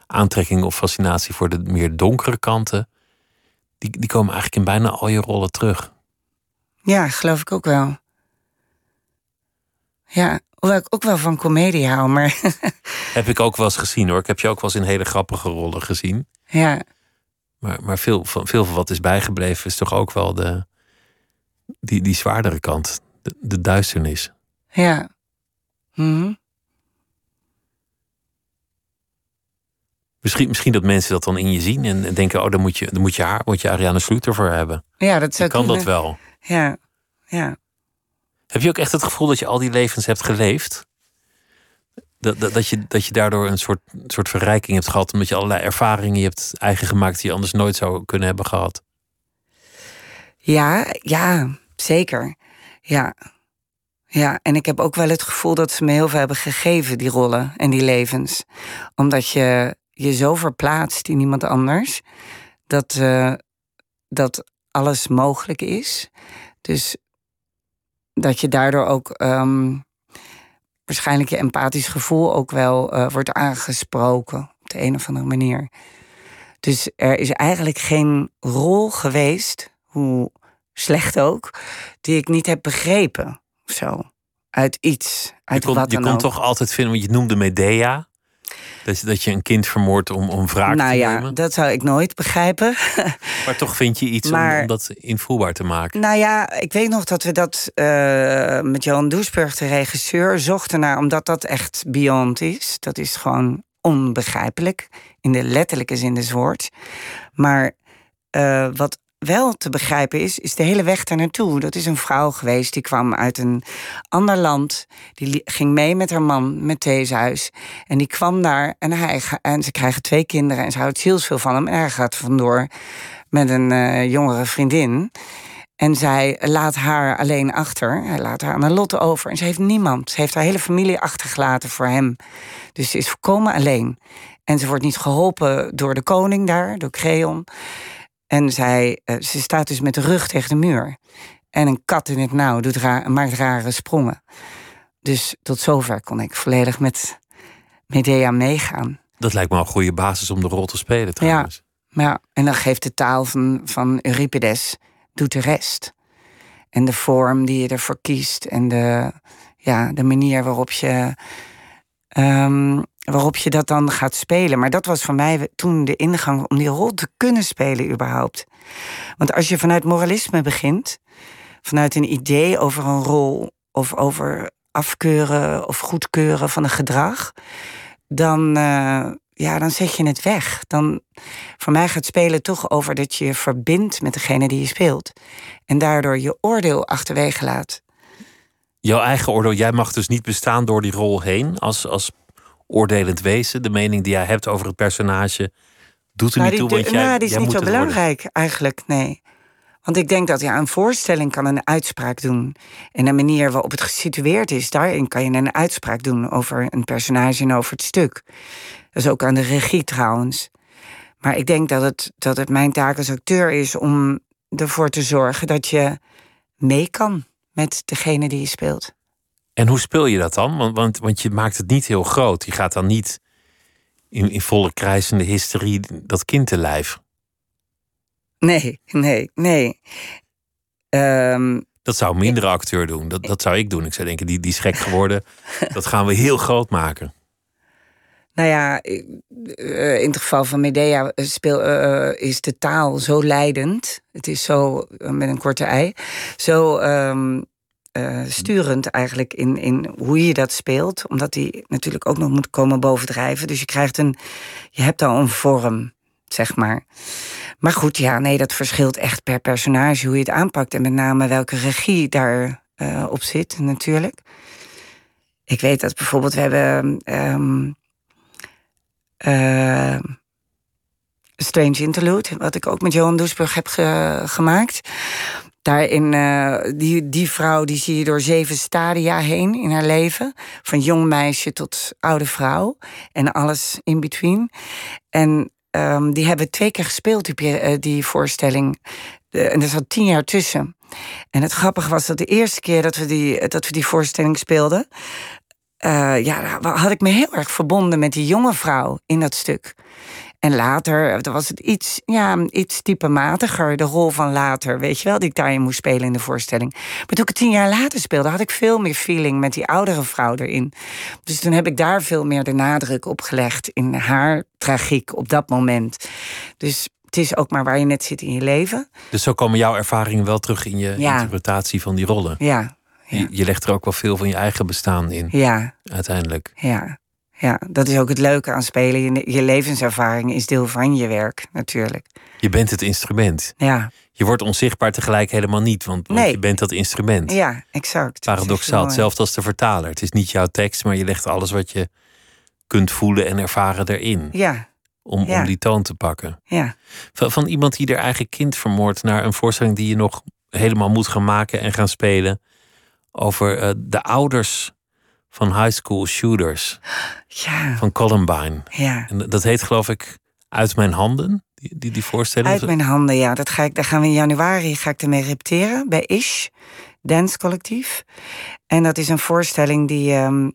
aantrekking of fascinatie voor de meer donkere kanten, die, die komen eigenlijk in bijna al je rollen terug. Ja, geloof ik ook wel. Ja, hoewel ik ook wel van komedie hou, maar Heb ik ook wel eens gezien hoor. Ik heb je ook wel eens in hele grappige rollen gezien. ja, Maar, maar veel, van, veel van wat is bijgebleven is toch ook wel de, die, die zwaardere kant, de, de duisternis. ja. Mhm. Misschien, misschien dat mensen dat dan in je zien en, en denken: oh, dan moet je, dan moet je haar, moet je Ariane Sluiter voor hebben. Ja, dat zou kan dat wel. Ja, ja. Heb je ook echt het gevoel dat je al die levens hebt geleefd? Dat, dat, dat, je, dat je daardoor een soort, soort verrijking hebt gehad, omdat je allerlei ervaringen hebt eigen gemaakt die je anders nooit zou kunnen hebben gehad. Ja, ja, zeker. Ja. Ja, en ik heb ook wel het gevoel dat ze me heel veel hebben gegeven, die rollen en die levens. Omdat je je zo verplaatst in iemand anders, dat, eh, dat alles mogelijk is. Dus dat je daardoor ook ehm, waarschijnlijk je empathisch gevoel ook wel eh, wordt aangesproken op de een of andere manier. Dus er is eigenlijk geen rol geweest, hoe slecht ook, die ik niet heb begrepen. of Zo. Uit iets. Je Uit kon, wat je kon toch altijd vinden, want je noemde Medea. Dat je, dat je een kind vermoordt om, om wraak nou te ja, nemen. dat zou ik nooit begrijpen. Maar toch vind je iets om- Maar- om, dat invoelbaar te maken. nou ja, ik weet nog dat we dat eh, met Johan Doesburg, de regisseur, zochten naar, omdat dat echt beyond is. Dat is gewoon onbegrijpelijk, in de letterlijke zin des woords. Maar eh, wat wel te begrijpen is, is de hele weg daar naartoe. Dat is een vrouw geweest die kwam uit een ander land. Die ging mee met haar man, met Theeshuis. En die kwam daar en, hij, en ze krijgen twee kinderen en ze houdt zielsveel van hem. En hij gaat vandoor met een eh, jongere vriendin. En zij laat haar alleen achter. Hij laat haar aan een lot over. En ze heeft niemand. Ze heeft haar hele familie achtergelaten voor hem. Dus ze is volkomen alleen. En ze wordt niet geholpen door de koning daar, door Creon. En zij, eh, ze staat dus met de rug tegen de muur. En een kat in het nauw doet ra maakt rare sprongen. Dus tot zover kon ik volledig met Medea meegaan. Dat lijkt me een goede basis om de rol te spelen trouwens. Maar ja, en dan geeft de taal van, van Euripides doet de rest. En de vorm die je ervoor kiest en de, ja, de manier waarop je, ehm, waarop je dat dan gaat spelen. Maar dat was voor mij toen de ingang om die rol te kunnen spelen überhaupt. Want als je vanuit moralisme begint, vanuit een idee over een rol of over afkeuren of goedkeuren van een gedrag, dan, eh, ja, dan zet je het weg. Dan, voor mij gaat spelen toch over dat je je verbindt met degene die je speelt. En daardoor je oordeel achterwege laat. Jouw eigen oordeel, jij mag dus niet bestaan door die rol heen als, als oordelend wezen. De mening die jij hebt over het personage doet er Nou, niet toe, want jij, nou, die is jij niet zo worden. belangrijk eigenlijk, nee. Want ik denk dat ja, een voorstelling kan een uitspraak doen. En de manier waarop het gesitueerd is, daarin kan je een uitspraak doen over een personage en over het stuk. Dat is ook aan de regie trouwens. Maar ik denk dat het, dat het mijn taak als acteur is om ervoor te zorgen dat je mee kan met degene die je speelt. En hoe speel je dat dan? Want, want, want je maakt het niet heel groot. Je gaat dan niet in, in volle krijzende hysterie dat kind te lijf. Nee, nee, nee. Ehm, Dat zou een mindere acteur doen. Dat, dat zou ik doen. Ik zou denken, die, die is gek geworden. Dat gaan we heel groot maken. Nou ja, eh, in het geval van Medea speel, eh, is de taal zo leidend. Het is zo, eh, met een korte ei, zo ehm, eh, sturend eigenlijk in, in hoe je dat speelt. Omdat die natuurlijk ook nog moet komen bovendrijven. Dus je krijgt een, je hebt al een vorm, zeg maar. Maar goed, ja, nee, dat verschilt echt per personage hoe je het aanpakt. En met name welke regie daar eh, op zit, natuurlijk. Ik weet dat bijvoorbeeld, we hebben... eh, Strange Interlude, wat ik ook met Johan Doesburg heb ge- gemaakt. Daarin, eh, die, die vrouw die zie je door zeven stadia heen in haar leven. Van jong meisje tot oude vrouw. En alles in between. En ehm, die hebben twee keer gespeeld, die, eh, die voorstelling. En er zat tien jaar tussen. En het grappige was dat de eerste keer dat we die, dat we die voorstelling speelden... eh, ja, had ik me heel erg verbonden met die jonge vrouw in dat stuk. En later eh, was het iets, ja, iets typematiger, de rol van later, weet je wel, die ik daarin moest spelen in de voorstelling. Maar toen ik het tien jaar later speelde, had ik veel meer feeling met die oudere vrouw erin. Dus toen heb ik daar veel meer de nadruk op gelegd in haar tragiek op dat moment. Dus het is ook maar waar je net zit in je leven. Dus zo komen jouw ervaringen wel terug in je Ja. interpretatie van die rollen. Ja, Je, je legt er ook wel veel van je eigen bestaan in, ja, uiteindelijk. ja. Ja, dat is ook het leuke aan spelen. Je, je levenservaring is deel van je werk, natuurlijk. Je bent het instrument. Ja, Je wordt onzichtbaar tegelijk helemaal niet, want, want Nee. je bent dat instrument. ja exact. Paradoxaal, hetzelfde als de vertaler. Het is niet jouw tekst, maar je legt alles wat je kunt voelen en ervaren erin. Ja, Om, Ja. om die toon te pakken. ja. Van, van iemand die haar eigen kind vermoordt naar een voorstelling die je nog helemaal moet gaan maken en gaan spelen. Over eh, de ouders van high school shooters Ja, van Columbine. ja. En dat heet geloof ik Uit mijn handen, die, die, die voorstelling. Uit mijn handen, ja. Dat ga ik, daar gaan we in januari ga ik ermee repeteren bij Ish, Dance Collectief. En dat is een voorstelling die, ehm,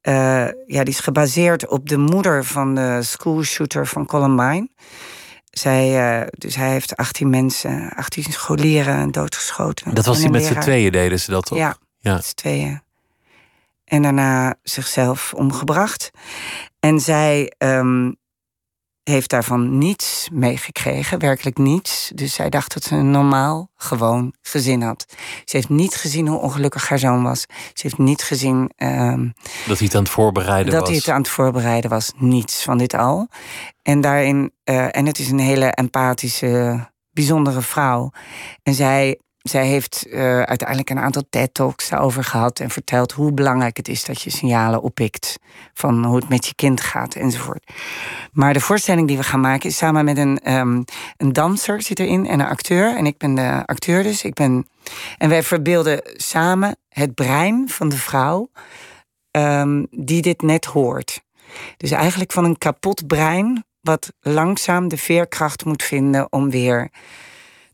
eh, ja, die is gebaseerd op de moeder van de schoolshooter van Columbine. Zij, eh, dus hij heeft 18 mensen, 18 scholieren doodgeschoten. Dat was die met z'n tweeën deden ze dat toch? Ja, Ja. met z'n tweeën. En daarna zichzelf omgebracht. En zij ehm, heeft daarvan niets meegekregen, werkelijk niets. Dus zij dacht dat ze een normaal, gewoon gezin had. Ze heeft niet gezien hoe ongelukkig haar zoon was. Ze heeft niet gezien ehm, Dat hij het aan het voorbereiden dat was. hij het aan het voorbereiden was. Niets van dit al. En daarin, eh, en het is een hele empathische, bijzondere vrouw. En zij, zij heeft eh, uiteindelijk een aantal TED-talks daarover gehad en verteld hoe belangrijk het is dat je signalen oppikt van hoe het met je kind gaat enzovoort. Maar de voorstelling die we gaan maken is samen met een, ehm, een danser zit erin en een acteur. En ik ben de acteur dus. Ik ben, en wij verbeelden samen het brein van de vrouw ehm, die dit net hoort. Dus eigenlijk van een kapot brein, wat langzaam de veerkracht moet vinden om weer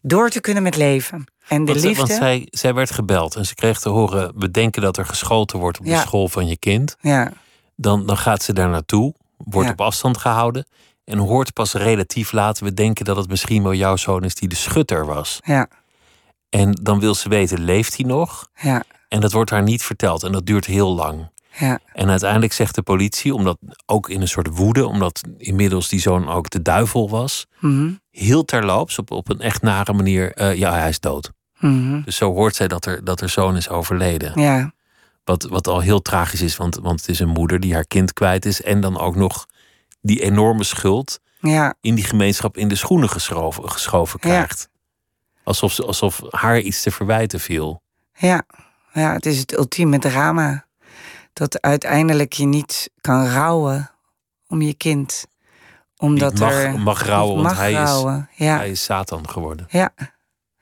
door te kunnen met leven. En de Want, liefde. want zij, zij werd gebeld en ze kreeg te horen: bedenken dat er geschoten wordt op de school van je kind. Ja, Dan, dan gaat ze daar naartoe, wordt Ja. op afstand gehouden. En hoort pas relatief laat we denken dat het misschien wel jouw zoon is die de schutter was. ja, En dan wil ze weten, leeft hij nog? ja, En dat wordt haar niet verteld en dat duurt heel lang. ja, En uiteindelijk zegt de politie, omdat ook in een soort woede, omdat inmiddels die zoon ook de duivel was, mhm, heel terloops op, op een echt nare manier, eh, ja, hij is dood. Mhm, Dus zo hoort zij dat er, dat er zoon is overleden. ja, Wat, wat al heel tragisch is, want, want het is een moeder die haar kind kwijt is. En dan ook nog die enorme schuld ja, in die gemeenschap in de schoenen geschoven, geschoven Ja. krijgt. Alsof, ze- alsof haar iets te verwijten viel. ja, ja. Het is het ultieme drama. Dat uiteindelijk je niet kan rouwen om je kind. Omdat mag, er. mag rouwen, want mag hij is, rouwen. Ja. hij is Satan geworden. Ja,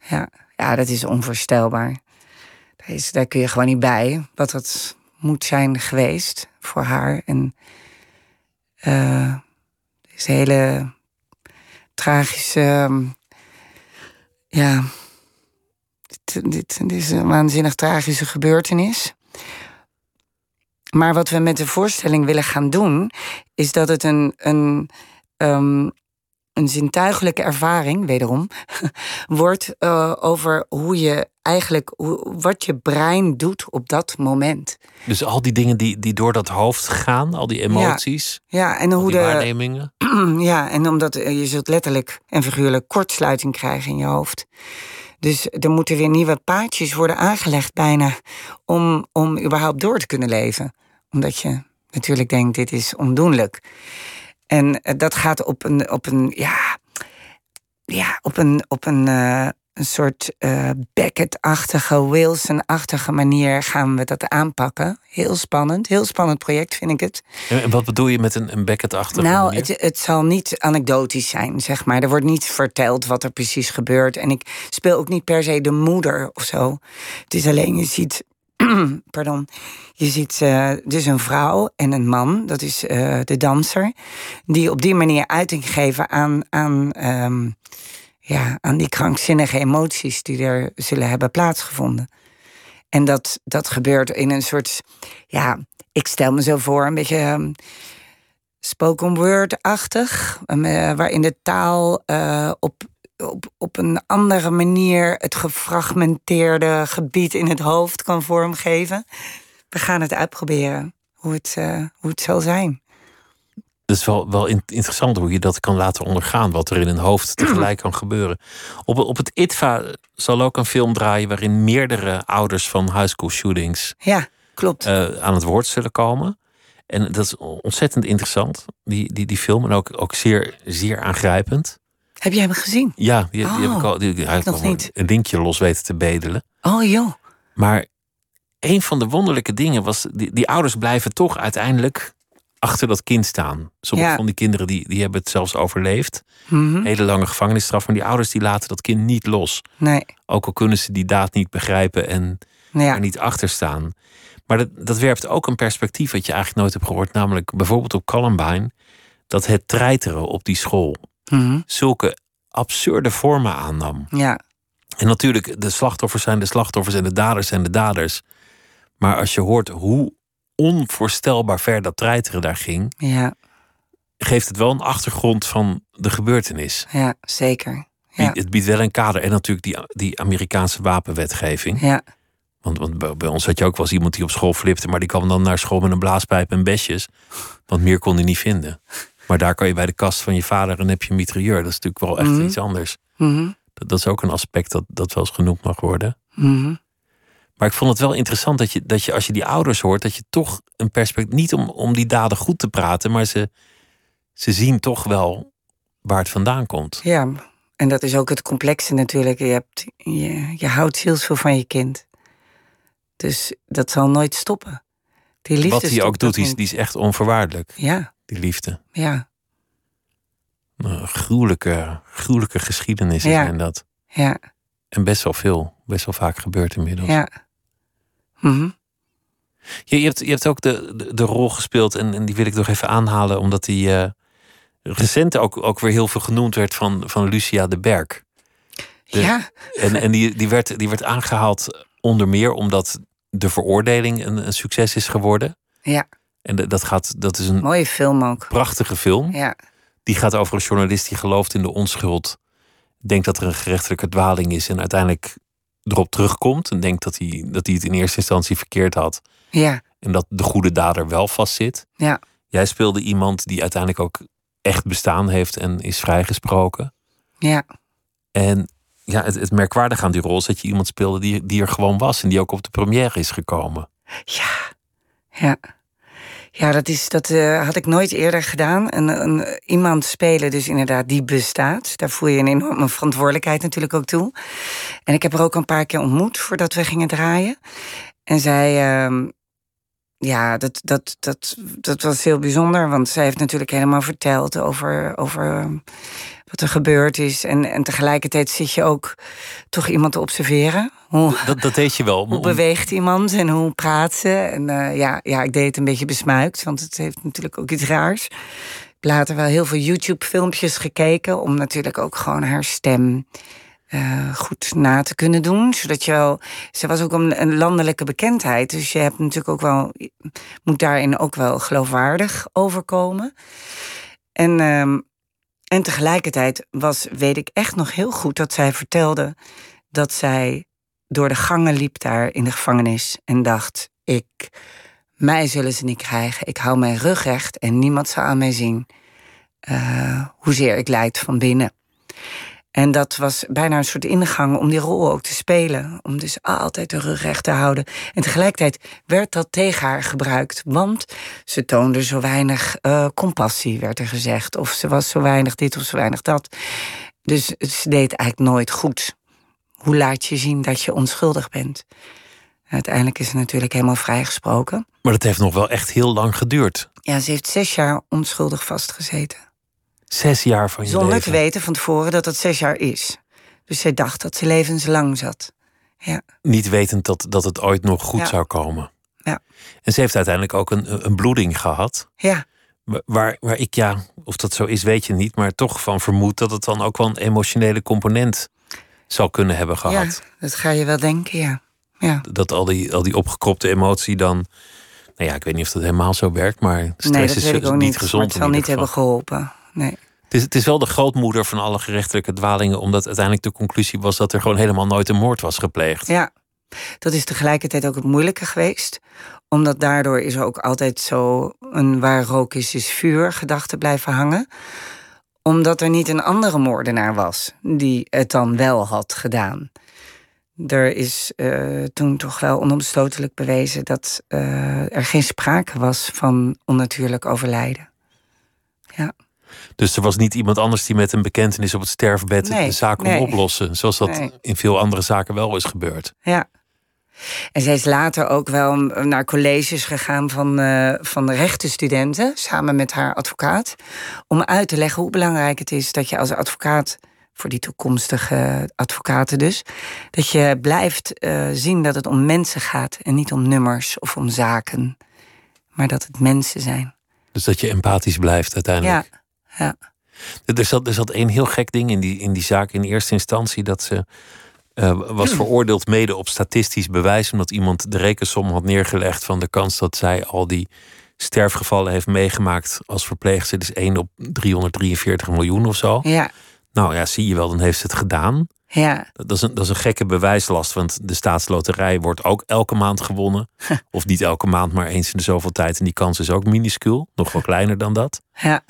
ja. Ja, dat is onvoorstelbaar. Daar, daar kun je gewoon niet bij wat het moet zijn geweest voor haar. En het is een hele tragische. ehm, ja, dit, dit, dit is een waanzinnig tragische gebeurtenis. Maar wat we met de voorstelling willen gaan doen, is dat het een, een, ehm, een zintuigelijke ervaring, wederom, wordt eh, over hoe je eigenlijk, hoe, wat je brein doet op dat moment. Dus al die dingen die, die door dat hoofd gaan, al die emoties, Ja, en hoe de. waarnemingen. Ja, en omdat eh, je zult letterlijk en figuurlijk kortsluiting krijgen in je hoofd. Dus er moeten weer nieuwe paadjes worden aangelegd bijna om, om überhaupt door te kunnen leven. Omdat je natuurlijk denkt, dit is ondoenlijk. En eh, dat gaat op een, op een ja, ja, op een, op een, eh, een soort eh Beckett-achtige, Wilson-achtige manier gaan we dat aanpakken. Heel spannend, heel spannend project vind ik het. En, en wat bedoel je met een, een Beckett-achtige Nou, manier? het, het zal niet anekdotisch zijn, zeg maar. Er wordt niet verteld wat er precies gebeurt. En ik speel ook niet per se de moeder of zo. Het is alleen, je ziet pardon, je ziet uh, dus een vrouw en een man, dat is uh, de danser, die op die manier uiting geven aan, aan, um, ja, aan die krankzinnige emoties die er zullen hebben plaatsgevonden. En dat, dat gebeurt in een soort, ja, ik stel me zo voor, een beetje um, spoken word-achtig, uh, waarin de taal op op, op een andere manier het gefragmenteerde gebied in het hoofd kan vormgeven. We gaan het uitproberen hoe het, uh, hoe het zal zijn. Het is wel, wel interessant hoe je dat kan laten ondergaan, wat er in een hoofd tegelijk kan gebeuren. Op, op het ITVA zal ook een film draaien waarin meerdere ouders van high school shootings ja, klopt. Uh, aan het woord zullen komen. En dat is ontzettend interessant, die, die, die film. En ook, ook zeer, zeer aangrijpend. Heb jij hem gezien? Ja, die, die heb ik Oh, al. Die, nog niet. een linkje los weten te bedelen. Oh joh. Maar een van de wonderlijke dingen was, die, die ouders blijven toch uiteindelijk achter dat kind staan. Sommige Ja. van die kinderen die, die hebben het zelfs overleefd. Mhm. Hele lange gevangenisstraf. Maar die ouders die laten dat kind niet los. Nee. Ook al kunnen ze die daad niet begrijpen en Ja. er niet achter staan. Maar dat, dat werpt ook een perspectief wat je eigenlijk nooit hebt gehoord. Namelijk bijvoorbeeld op Columbine. Dat het treiteren op die school Mhm. zulke absurde vormen aannam. Ja. En natuurlijk, de slachtoffers zijn de slachtoffers en de daders zijn de daders. Maar als je hoort hoe onvoorstelbaar ver dat treiteren daar ging, Ja. geeft het wel een achtergrond van de gebeurtenis. Ja. Zeker. Ja. Het biedt wel een kader. En natuurlijk die, die Amerikaanse wapenwetgeving. Ja. Want, want bij- bij ons had je ook wel eens iemand die op school flipte, maar die kwam dan naar school met een blaaspijp en besjes. Want meer kon hij niet vinden. Maar daar kan je bij de kast van je vader en heb je een mitrailleur. Dat is natuurlijk wel echt Mhm. iets anders. Mhm. Dat, dat is ook een aspect dat, dat wel eens genoemd mag worden. Mhm. Maar ik vond het wel interessant dat je, dat je als je die ouders hoort, dat je toch een perspectief. Niet om, om die daden goed te praten, maar ze, ze zien toch wel waar het vandaan komt. Ja, en dat is ook het complexe natuurlijk. Je, hebt, je, je houdt zielsveel van je kind. Dus dat zal nooit stoppen. Die liefde Wat hij ook doet, die is, die is echt onvoorwaardelijk. Ja, Die liefde. ja, Een gruwelijke, gruwelijke geschiedenissen Ja. zijn dat. ja, En best wel veel. Best wel vaak gebeurt inmiddels. ja. Mhm. Je, je, hebt, je hebt ook de, de, de rol gespeeld, en, en die wil ik nog even aanhalen, omdat die eh, recent ook, ook weer heel veel genoemd werd van, van Lucia de Berg. De- Ja, En, en die, die, werd, die werd aangehaald onder meer omdat de veroordeling een, een succes is geworden. ja. En dat, gaat, dat is een Mooie film ook. prachtige film. Ja, Die gaat over een journalist die gelooft in de onschuld. Denkt dat er een gerechtelijke dwaling is en uiteindelijk erop terugkomt. En denkt dat hij, dat hij het in eerste instantie verkeerd had. ja, En dat de goede dader wel vastzit. ja, Jij speelde iemand die uiteindelijk ook echt bestaan heeft en is vrijgesproken. ja. En ja, het, het merkwaardige aan die rol is dat je iemand speelde die, die er gewoon was. En die ook op de première is gekomen. Ja, ja. Ja, dat, is, dat eh, had ik nooit eerder gedaan. Een, een, iemand spelen, dus inderdaad, die bestaat. Daar voel je een enorme verantwoordelijkheid natuurlijk ook toe. En ik heb haar ook een paar keer ontmoet voordat we gingen draaien. En zij, ehm, ja, dat, dat, dat, dat was heel bijzonder. Want zij heeft natuurlijk helemaal verteld over, over ehm, wat er gebeurd is. En, en tegelijkertijd zit je ook toch iemand te observeren. Hoe, Dat, dat deed je wel. hoe beweegt iemand en hoe praat ze? En eh, ja, ja, ik deed het een beetje besmuikt, want het heeft natuurlijk ook iets raars. Ik heb later wel heel veel YouTube-filmpjes gekeken om natuurlijk ook gewoon haar stem eh, goed na te kunnen doen. Zodat je wel. Ze was ook een, een landelijke bekendheid, dus je hebt natuurlijk ook wel. moet daarin ook wel geloofwaardig overkomen. En. ehm, en tegelijkertijd was, weet ik echt nog heel goed dat zij vertelde dat zij door de gangen liep daar in de gevangenis en dacht: ik, mij zullen ze niet krijgen. Ik hou mijn rug recht en niemand zal aan mij zien eh, hoezeer ik lijd van binnen. En dat was bijna een soort ingang om die rol ook te spelen. Om dus altijd de rug recht te houden. En tegelijkertijd werd dat tegen haar gebruikt. Want ze toonde zo weinig eh, compassie, werd er gezegd. Of ze was zo weinig dit of zo weinig dat. Dus ze deed eigenlijk nooit goed. Hoe laat je zien dat je onschuldig bent? Uiteindelijk is ze natuurlijk helemaal vrijgesproken. Maar dat heeft nog wel echt heel lang geduurd. Ja, ze heeft zes jaar onschuldig vastgezeten. Zes jaar van je Zonder leven. te weten van tevoren dat het zes jaar is. Dus zij dacht dat ze levenslang zat. Ja. Niet wetend dat, dat het ooit nog goed Ja. zou komen. Ja. En ze heeft uiteindelijk ook een, een bloeding gehad. Ja, Wa- Waar, waar ik, ja, of dat zo is, weet je niet. Maar toch van vermoed dat het dan ook wel een emotionele component zou kunnen hebben ja, gehad. dat ga je wel denken, ja. Ja. Dat al die, al die opgekropte emotie dan. Nou ja, ik weet niet of dat helemaal zo werkt, maar stress nee, dat is ik ook niet. gezond. maar het zal niet hebben geholpen. Nee. Het is, het is wel de grootmoeder van alle gerechtelijke dwalingen, omdat uiteindelijk de conclusie was dat er gewoon helemaal nooit een moord was gepleegd. Ja, dat is tegelijkertijd ook het moeilijke geweest. Omdat daardoor is er ook altijd zo een waar rook is, is vuur gedachte blijven hangen. Omdat er niet een andere moordenaar was die het dan wel had gedaan. Er is eh, toen toch wel onomstotelijk bewezen dat eh, er geen sprake was van onnatuurlijk overlijden. Ja, Dus er was niet iemand anders die met een bekentenis op het sterfbed Nee, de zaak kon nee. oplossen. Zoals dat Nee. in veel andere zaken wel is gebeurd. ja. En zij is later ook wel naar colleges gegaan van, eh van rechtenstudenten, samen met haar advocaat, om uit te leggen hoe belangrijk het is dat je als advocaat, voor die toekomstige advocaten dus, dat je blijft eh, zien dat het om mensen gaat en niet om nummers of om zaken, maar dat het mensen zijn. Dus dat je empathisch blijft uiteindelijk. Ja, ja. Er zat, er zat één heel gek ding in die, in die zaak in eerste instantie. Dat ze eh, was veroordeeld mede op statistisch bewijs. Omdat iemand de rekensom had neergelegd van de kans dat zij al die sterfgevallen heeft meegemaakt als verpleegster. Dus 1 op 343 miljoen of zo. ja, Nou ja, zie je wel, dan heeft ze het gedaan. ja. Dat is, een, dat is een gekke bewijslast, want de staatsloterij wordt ook elke maand gewonnen. Of niet elke maand, maar eens in de zoveel tijd. En die kans is ook minuscuul, nog wel kleiner dan dat. ja.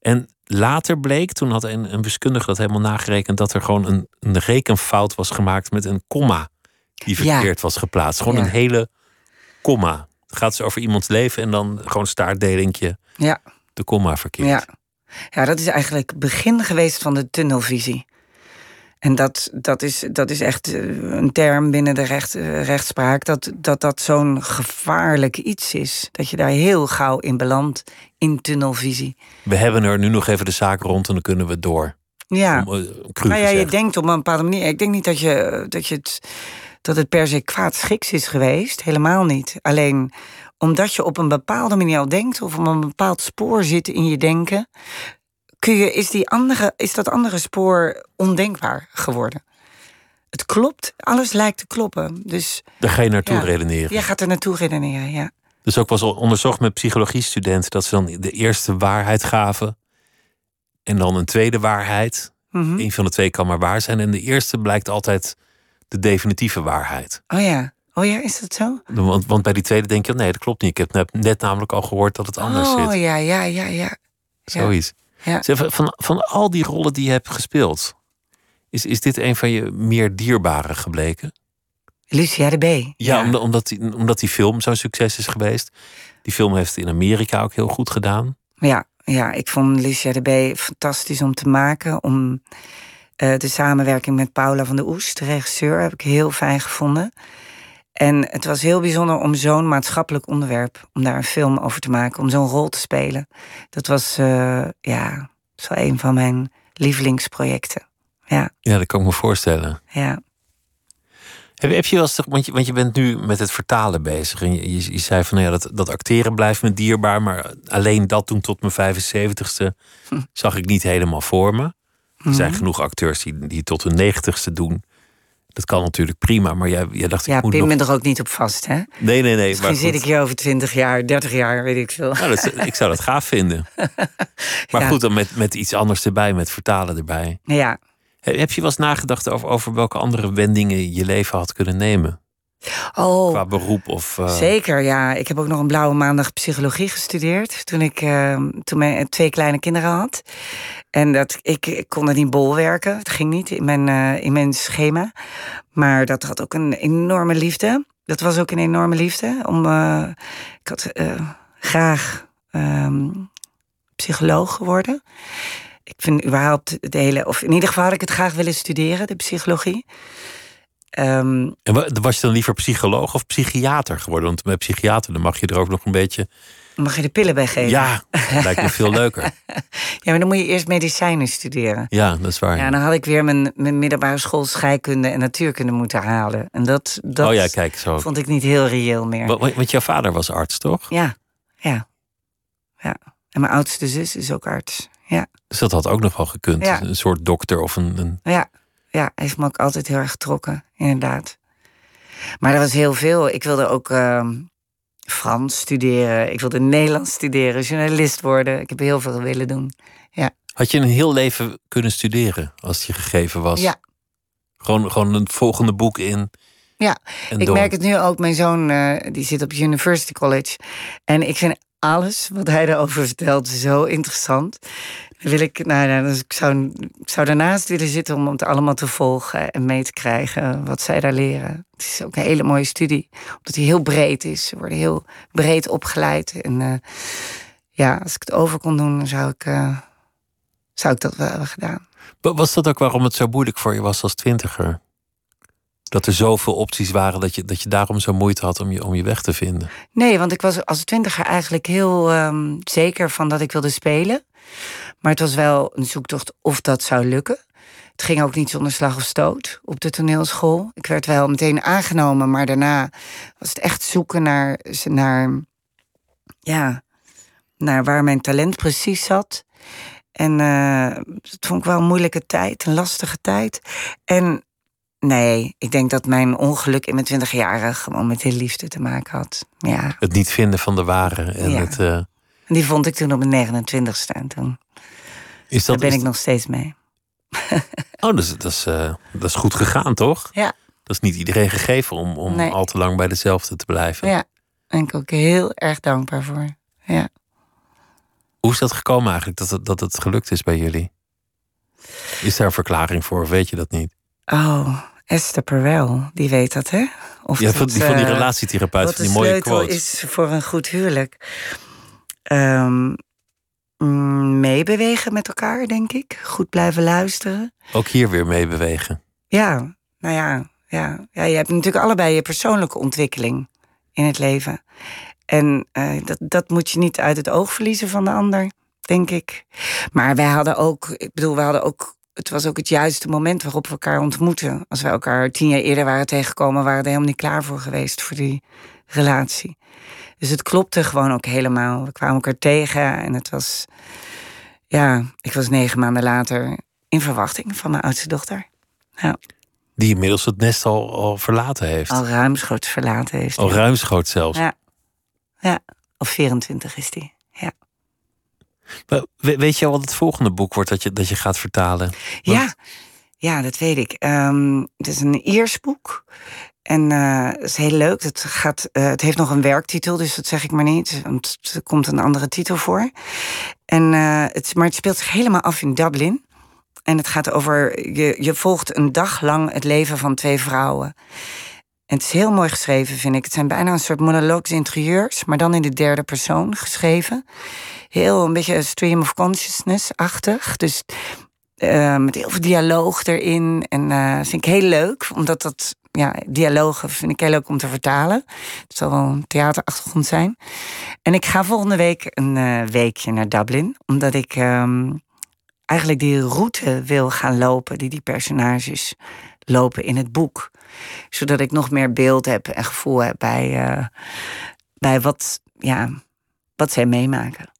En later bleek, toen had een, een wiskundige dat helemaal nagerekend, dat er gewoon een, een rekenfout was gemaakt met een komma die Ja. verkeerd was geplaatst. Gewoon Ja. een hele komma. Het gaat dus over iemands leven en dan gewoon staartdelingje ja. de komma verkeerd. Ja. ja, dat is eigenlijk het begin geweest van de tunnelvisie. En dat, dat, is, dat is echt eh, een term binnen de recht, eh, rechtspraak, dat dat, dat zo'n gevaarlijk iets is. Dat je daar heel gauw in belandt, in tunnelvisie. We hebben er nu nog even de zaak rond en dan kunnen we door. Ja, Om, eh, nou ja, je denkt op een bepaalde manier. Ik denk niet dat, je, dat, je het, dat het per se kwaadschiks is geweest. Helemaal niet. Alleen omdat je op een bepaalde manier al denkt... of op een bepaald spoor zit in je denken... Kun je, is, die andere, is dat andere spoor ondenkbaar geworden. Het klopt, alles lijkt te kloppen. Dus Daar ga je naartoe Ja. redeneren. jij gaat er naartoe redeneren, ja. Dus ook was onderzocht met psychologiestudenten dat ze dan de eerste waarheid gaven. En dan een tweede waarheid. Mhm. Eén van de twee kan maar waar zijn. En de eerste blijkt altijd de definitieve waarheid. Oh ja, oh ja, is dat zo? Want, want bij die tweede denk je, nee, dat klopt niet. Ik heb net, net namelijk al gehoord dat het anders oh zit. ja, ja, ja, ja. Zoiets. ja. Zeg, van- van, van al die rollen die je hebt gespeeld, is, is dit een van je meer dierbare gebleken? Lucia de B. Ja, Omdat, omdat, die, omdat die film zo'n succes is geweest. Die film heeft het in Amerika ook heel goed gedaan. Ja, ja, ik vond Lucia de B fantastisch om te maken. Om eh, de samenwerking met Paula van der Oest, de regisseur, heb ik heel fijn gevonden. En het was heel bijzonder om zo'n maatschappelijk onderwerp, om daar een film over te maken, om zo'n rol te spelen. Dat was, eh, ja, zo een van mijn lievelingsprojecten. Ja, Ja, dat kan ik me voorstellen. ja. Heb, heb je wel eens, want je, want je bent nu met het vertalen bezig. En je, je, je zei van, nou ja, dat, dat acteren blijft me dierbaar. Maar alleen dat toen tot mijn 75ste zag ik niet helemaal voor me. Er zijn genoeg acteurs die, die tot hun negentigste doen. Dat kan natuurlijk prima. Maar jij, jij dacht, Ja, ik moet pin nog... me er ook niet op vast, hè? Nee, nee, nee. Misschien maar zit ik hier over 20 jaar, 30 jaar, weet ik veel. Nou, dat, ik zou dat gaaf vinden. Maar Ja. goed, dan met, met iets anders erbij, met vertalen erbij. Ja, Heb heb je wel eens nagedacht over, over welke andere wendingen je leven had kunnen nemen? Oh. Qua beroep of... eh, Zeker, ja. Ik heb ook nog een blauwe maandag psychologie gestudeerd. Toen ik eh, toen mijn twee kleine kinderen had. En dat, ik, ik kon er niet bolwerken. Het ging niet in mijn, eh, in mijn schema. Maar dat had ook een enorme liefde. Dat was ook een enorme liefde. Om, eh, ik had eh, graag ehm, psycholoog geworden. Ik vind überhaupt het hele... Of in ieder geval had ik het graag willen studeren, de psychologie. Ehm, En wa- was je dan liever psycholoog of psychiater geworden? Want met psychiater dan mag je er ook nog een beetje Mag je de pillen bij geven? Ja, lijkt me veel leuker. Ja, maar dan moet je eerst medicijnen studeren. Ja, dat is waar. Ja, dan had ik weer mijn, mijn middelbare school scheikunde en natuurkunde moeten halen. En dat, dat oh ja, kijk zo. vond ik niet heel reëel meer. Wa- wa- Want jouw vader was arts, toch? Ja, ja, ja. En mijn oudste zus is ook arts. Ja, Dus dat had ook nog wel gekund. Ja. Een soort dokter of een. een... ja, ja. Heeft me ook altijd heel erg getrokken, inderdaad. Maar er was heel veel. Ik wilde ook ehm, Frans studeren. Ik wilde Nederlands studeren, journalist worden. Ik heb heel veel willen doen. Had je een heel leven kunnen studeren als het je gegeven was? Ja. Gewoon, gewoon een volgende boek in. Ja, Ik door. merk het nu ook. Mijn zoon eh, die zit op University College. En ik vind alles wat hij erover vertelt zo interessant. Wil ik, nou, ja, dus ik, zou, ik zou daarnaast willen zitten om het allemaal te volgen en mee te krijgen wat zij daar leren. Het is ook een hele mooie studie, omdat hij heel breed is. Ze worden heel breed opgeleid. En eh, ja, als ik het over kon doen, zou ik, eh, zou ik dat wel hebben gedaan. Wa- Was dat ook waarom het zo moeilijk voor je was als twintiger? Dat er zoveel opties waren dat je, dat je daarom zo moeite had om je, om je weg te vinden. Nee, want ik was als twintiger eigenlijk heel ehm, zeker van dat ik wilde spelen. Maar het was wel een zoektocht of dat zou lukken. Het ging ook niet zonder slag of stoot op de toneelschool. Ik werd wel meteen aangenomen, maar daarna was het echt zoeken naar, naar, ja, naar waar mijn talent precies zat. En eh dat vond ik wel een moeilijke tijd, een lastige tijd. En nee, ik denk dat mijn ongeluk in mijn twintig jaren gewoon met de liefde te maken had. Ja, Het niet vinden van de ware. En Ja. het, eh, en die vond ik toen op mijn 29ste. En toen is dat, daar ben ik nog steeds mee. Oh, dat is, dat, is, eh, dat is goed gegaan, toch? Ja. Dat is niet iedereen gegeven om, om Nee. al te lang bij dezelfde te blijven. Ja, daar ben ik ook heel erg dankbaar voor. Ja. Hoe is dat gekomen eigenlijk, dat het, dat het gelukt is bij jullie? Is daar een verklaring voor, of weet je dat niet? Oh, Esther Perel, die weet dat, hè? Of Ja, van, dat, die, van die eh, relatietherapeut, wat van de die mooie sleutel quotes. is voor een goed huwelijk. Ehm, mm, meebewegen met elkaar, denk ik. Goed blijven luisteren. Ook hier weer mee bewegen. Ja, nou ja, ja, ja, je hebt natuurlijk allebei je persoonlijke ontwikkeling in het leven. En eh, dat, dat moet je niet uit het oog verliezen van de ander, denk ik. Maar wij hadden ook, ik bedoel, we hadden ook, het was ook het juiste moment waarop we elkaar ontmoeten. Als we elkaar tien jaar eerder waren tegengekomen, waren we er helemaal niet klaar voor geweest voor die relatie. Dus het klopte gewoon ook helemaal. We kwamen elkaar tegen en het was, ja, ik was negen maanden later in verwachting van mijn oudste dochter. Ja. Die inmiddels het nest al, al verlaten heeft. Al ruimschoots verlaten heeft. Al ruimschoots zelfs. Ja. Ja, of 24 is die. Ja, Maar we- weet je al wat het volgende boek wordt dat je, dat je gaat vertalen? Want- ja, ja dat weet ik. Ehm, het is een Iers boek. En eh, het is heel leuk. Het, gaat, eh, het heeft nog een werktitel, dus dat zeg ik maar niet. Want er komt een andere titel voor. En, eh, het, maar het speelt zich helemaal af in Dublin. En het gaat over, je, je volgt een dag lang het leven van twee vrouwen. En het is heel mooi geschreven, vind ik. Het zijn bijna een soort monologues interieurs, maar dan in de derde persoon geschreven. Heel een beetje stream of consciousness-achtig. Dus eh, met heel veel dialoog erin. En eh vind ik heel leuk, omdat dat, ja, dialogen vind ik heel leuk om te vertalen. Het zal wel een theaterachtergrond zijn. En ik ga volgende week een eh, weekje naar Dublin, omdat ik ehm, eigenlijk die route wil gaan lopen die die personages lopen in het boek. Zodat ik nog meer beeld heb en gevoel heb bij, eh, bij wat, ja, wat zij meemaken.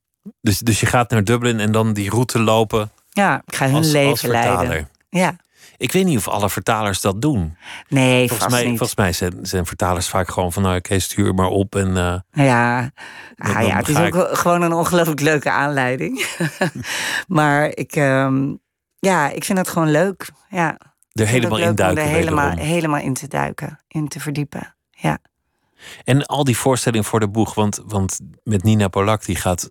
Dus, dus je gaat naar Dublin en dan die route lopen Ja, ik ga hun als, leven als leiden. Ja, Ik weet niet of alle vertalers dat doen. nee, Volgens vast mij, niet. volgens mij zijn, zijn vertalers vaak gewoon van... nou, oké, stuur maar op en... eh, Ja, ah, ja het is ook gewoon een ongelooflijk leuke aanleiding. maar ik, ehm, ja, ik vind het gewoon leuk. Ja, er helemaal in duiken. er helemaal, helemaal in te duiken, in te verdiepen. Ja, En al die voorstellingen voor de boeg. Want, want met Nina Polak, die gaat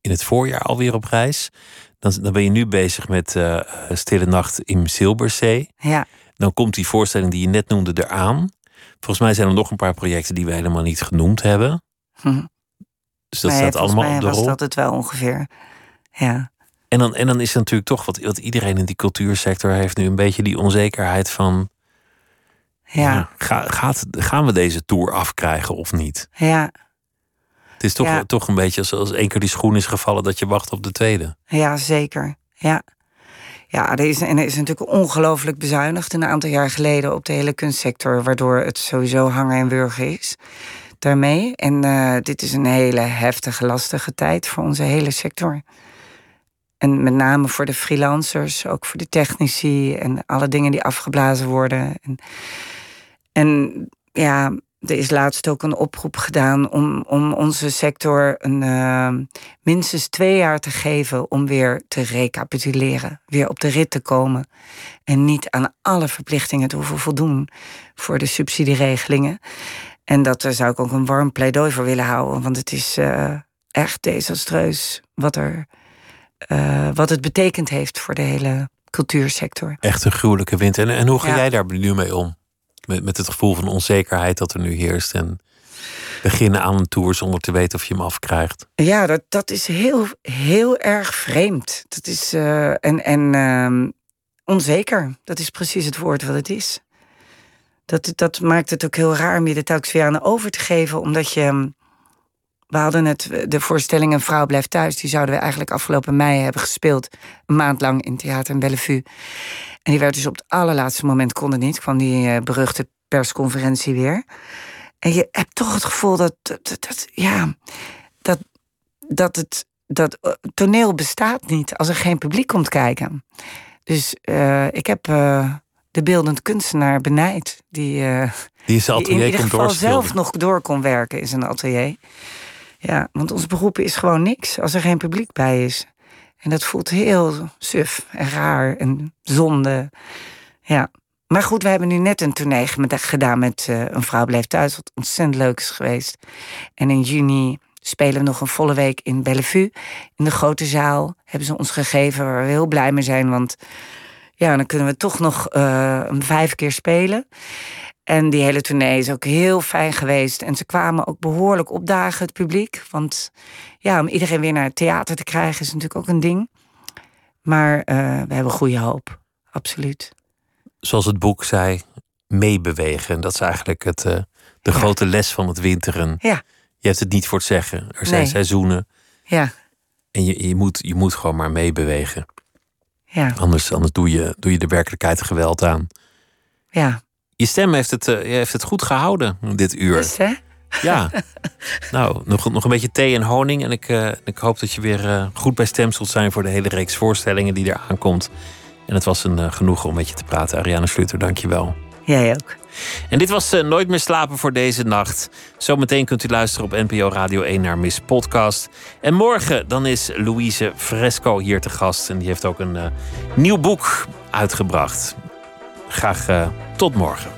in het voorjaar alweer op reis. Dan, dan ben je nu bezig met eh, Stille Nacht in Zilberzee. ja. Dan komt die voorstelling die je net noemde eraan. Volgens mij zijn er nog een paar projecten die we helemaal niet genoemd hebben. Hm. Dus dat Nee, staat allemaal mij op de was rol. dat het wel ongeveer. Ja, En, dan, en dan is er natuurlijk toch wat, wat iedereen in die cultuursector heeft nu een beetje die onzekerheid van. ja, ga, gaat, gaan we deze tour afkrijgen of niet? ja. Het is toch, Ja. toch een beetje als, als één keer die schoen is gevallen dat je wacht op de tweede. Ja, zeker. Ja. Ja, er is, en er is natuurlijk ongelooflijk bezuinigd een aantal jaar geleden op de hele kunstsector, waardoor het sowieso hangen en wurgen is daarmee. En eh, dit is een hele heftige, lastige tijd voor onze hele sector. En met name voor de freelancers, ook voor de technici en alle dingen die afgeblazen worden. En, en ja, er is laatst ook een oproep gedaan om, om onze sector een, eh, minstens twee jaar te geven om weer te recapituleren, weer op de rit te komen. En niet aan alle verplichtingen te hoeven voldoen voor de subsidieregelingen. En dat daar zou ik ook een warm pleidooi voor willen houden, want het is eh, echt desastreus wat, er, eh, wat het betekend heeft voor de hele cultuursector. Echt een gruwelijke wind. En, en hoe ga Ja. jij daar nu mee om? Met, met het gevoel van onzekerheid dat er nu heerst. En beginnen aan een tour zonder te weten of je hem afkrijgt. Ja, dat, dat is heel, heel erg vreemd. Dat is, eh, en en ehm, onzeker. Dat is precies het woord wat het is. Dat, dat maakt het ook heel raar om je er telkens weer over te geven. Omdat je... We hadden het, de voorstelling Een vrouw blijft thuis. Die zouden we eigenlijk afgelopen mei hebben gespeeld. Een maand lang in Theater in Bellevue. En die werd dus op het allerlaatste moment, kon het niet. kwam die eh, beruchte persconferentie weer. En je hebt toch het gevoel dat, dat, ja, dat, dat het dat eh, toneel bestaat niet als er geen publiek komt kijken. Dus eh, ik heb de beeldend kunstenaar benijd. Die, eh, Die die in atelier ieder geval zelf nog door kon werken in zijn atelier. Ja, want ons beroep is gewoon niks als er geen publiek bij is. En dat voelt heel suf en raar en zonde. Ja. Maar goed, we hebben nu net een tournee gedaan met eh, Een Vrouw Bleef Thuis, wat ontzettend leuk is geweest. En in juni spelen we nog een volle week in Bellevue. In de grote zaal hebben ze ons gegeven, waar we heel blij mee zijn. Want ja, dan kunnen we toch nog een vijf keer spelen. En die hele tournee is ook heel fijn geweest. En ze kwamen ook behoorlijk opdagen, het publiek. Want ja, om iedereen weer naar het theater te krijgen is natuurlijk ook een ding. Maar eh, we hebben goede hoop, absoluut. Zoals het boek zei, meebewegen. En dat is eigenlijk het, eh, de grote les van het winteren. Ja, Je hebt het niet voor het zeggen. Er zijn Nee. seizoenen. ja, En je, je, moet, je moet gewoon maar meebewegen. ja, Anders, anders doe, je, doe je de werkelijkheid geweld aan. ja. Je stem heeft het, eh, heeft het goed gehouden dit uur. Hè? Ja. nou, nog, nog een beetje thee en honing. En ik, eh, ik hoop dat je weer eh, goed bij stem zult zijn voor de hele reeks voorstellingen die er aankomt. En het was een genoegen om met je te praten. Ariane Sluter, dank je wel. Jij ook. En dit was Nooit meer slapen voor deze nacht. Zometeen kunt u luisteren op NPO Radio 1 naar Miss Podcast. En morgen dan is Louise Fresco hier te gast. En die heeft ook een nieuw boek uitgebracht. Graag eh, tot morgen.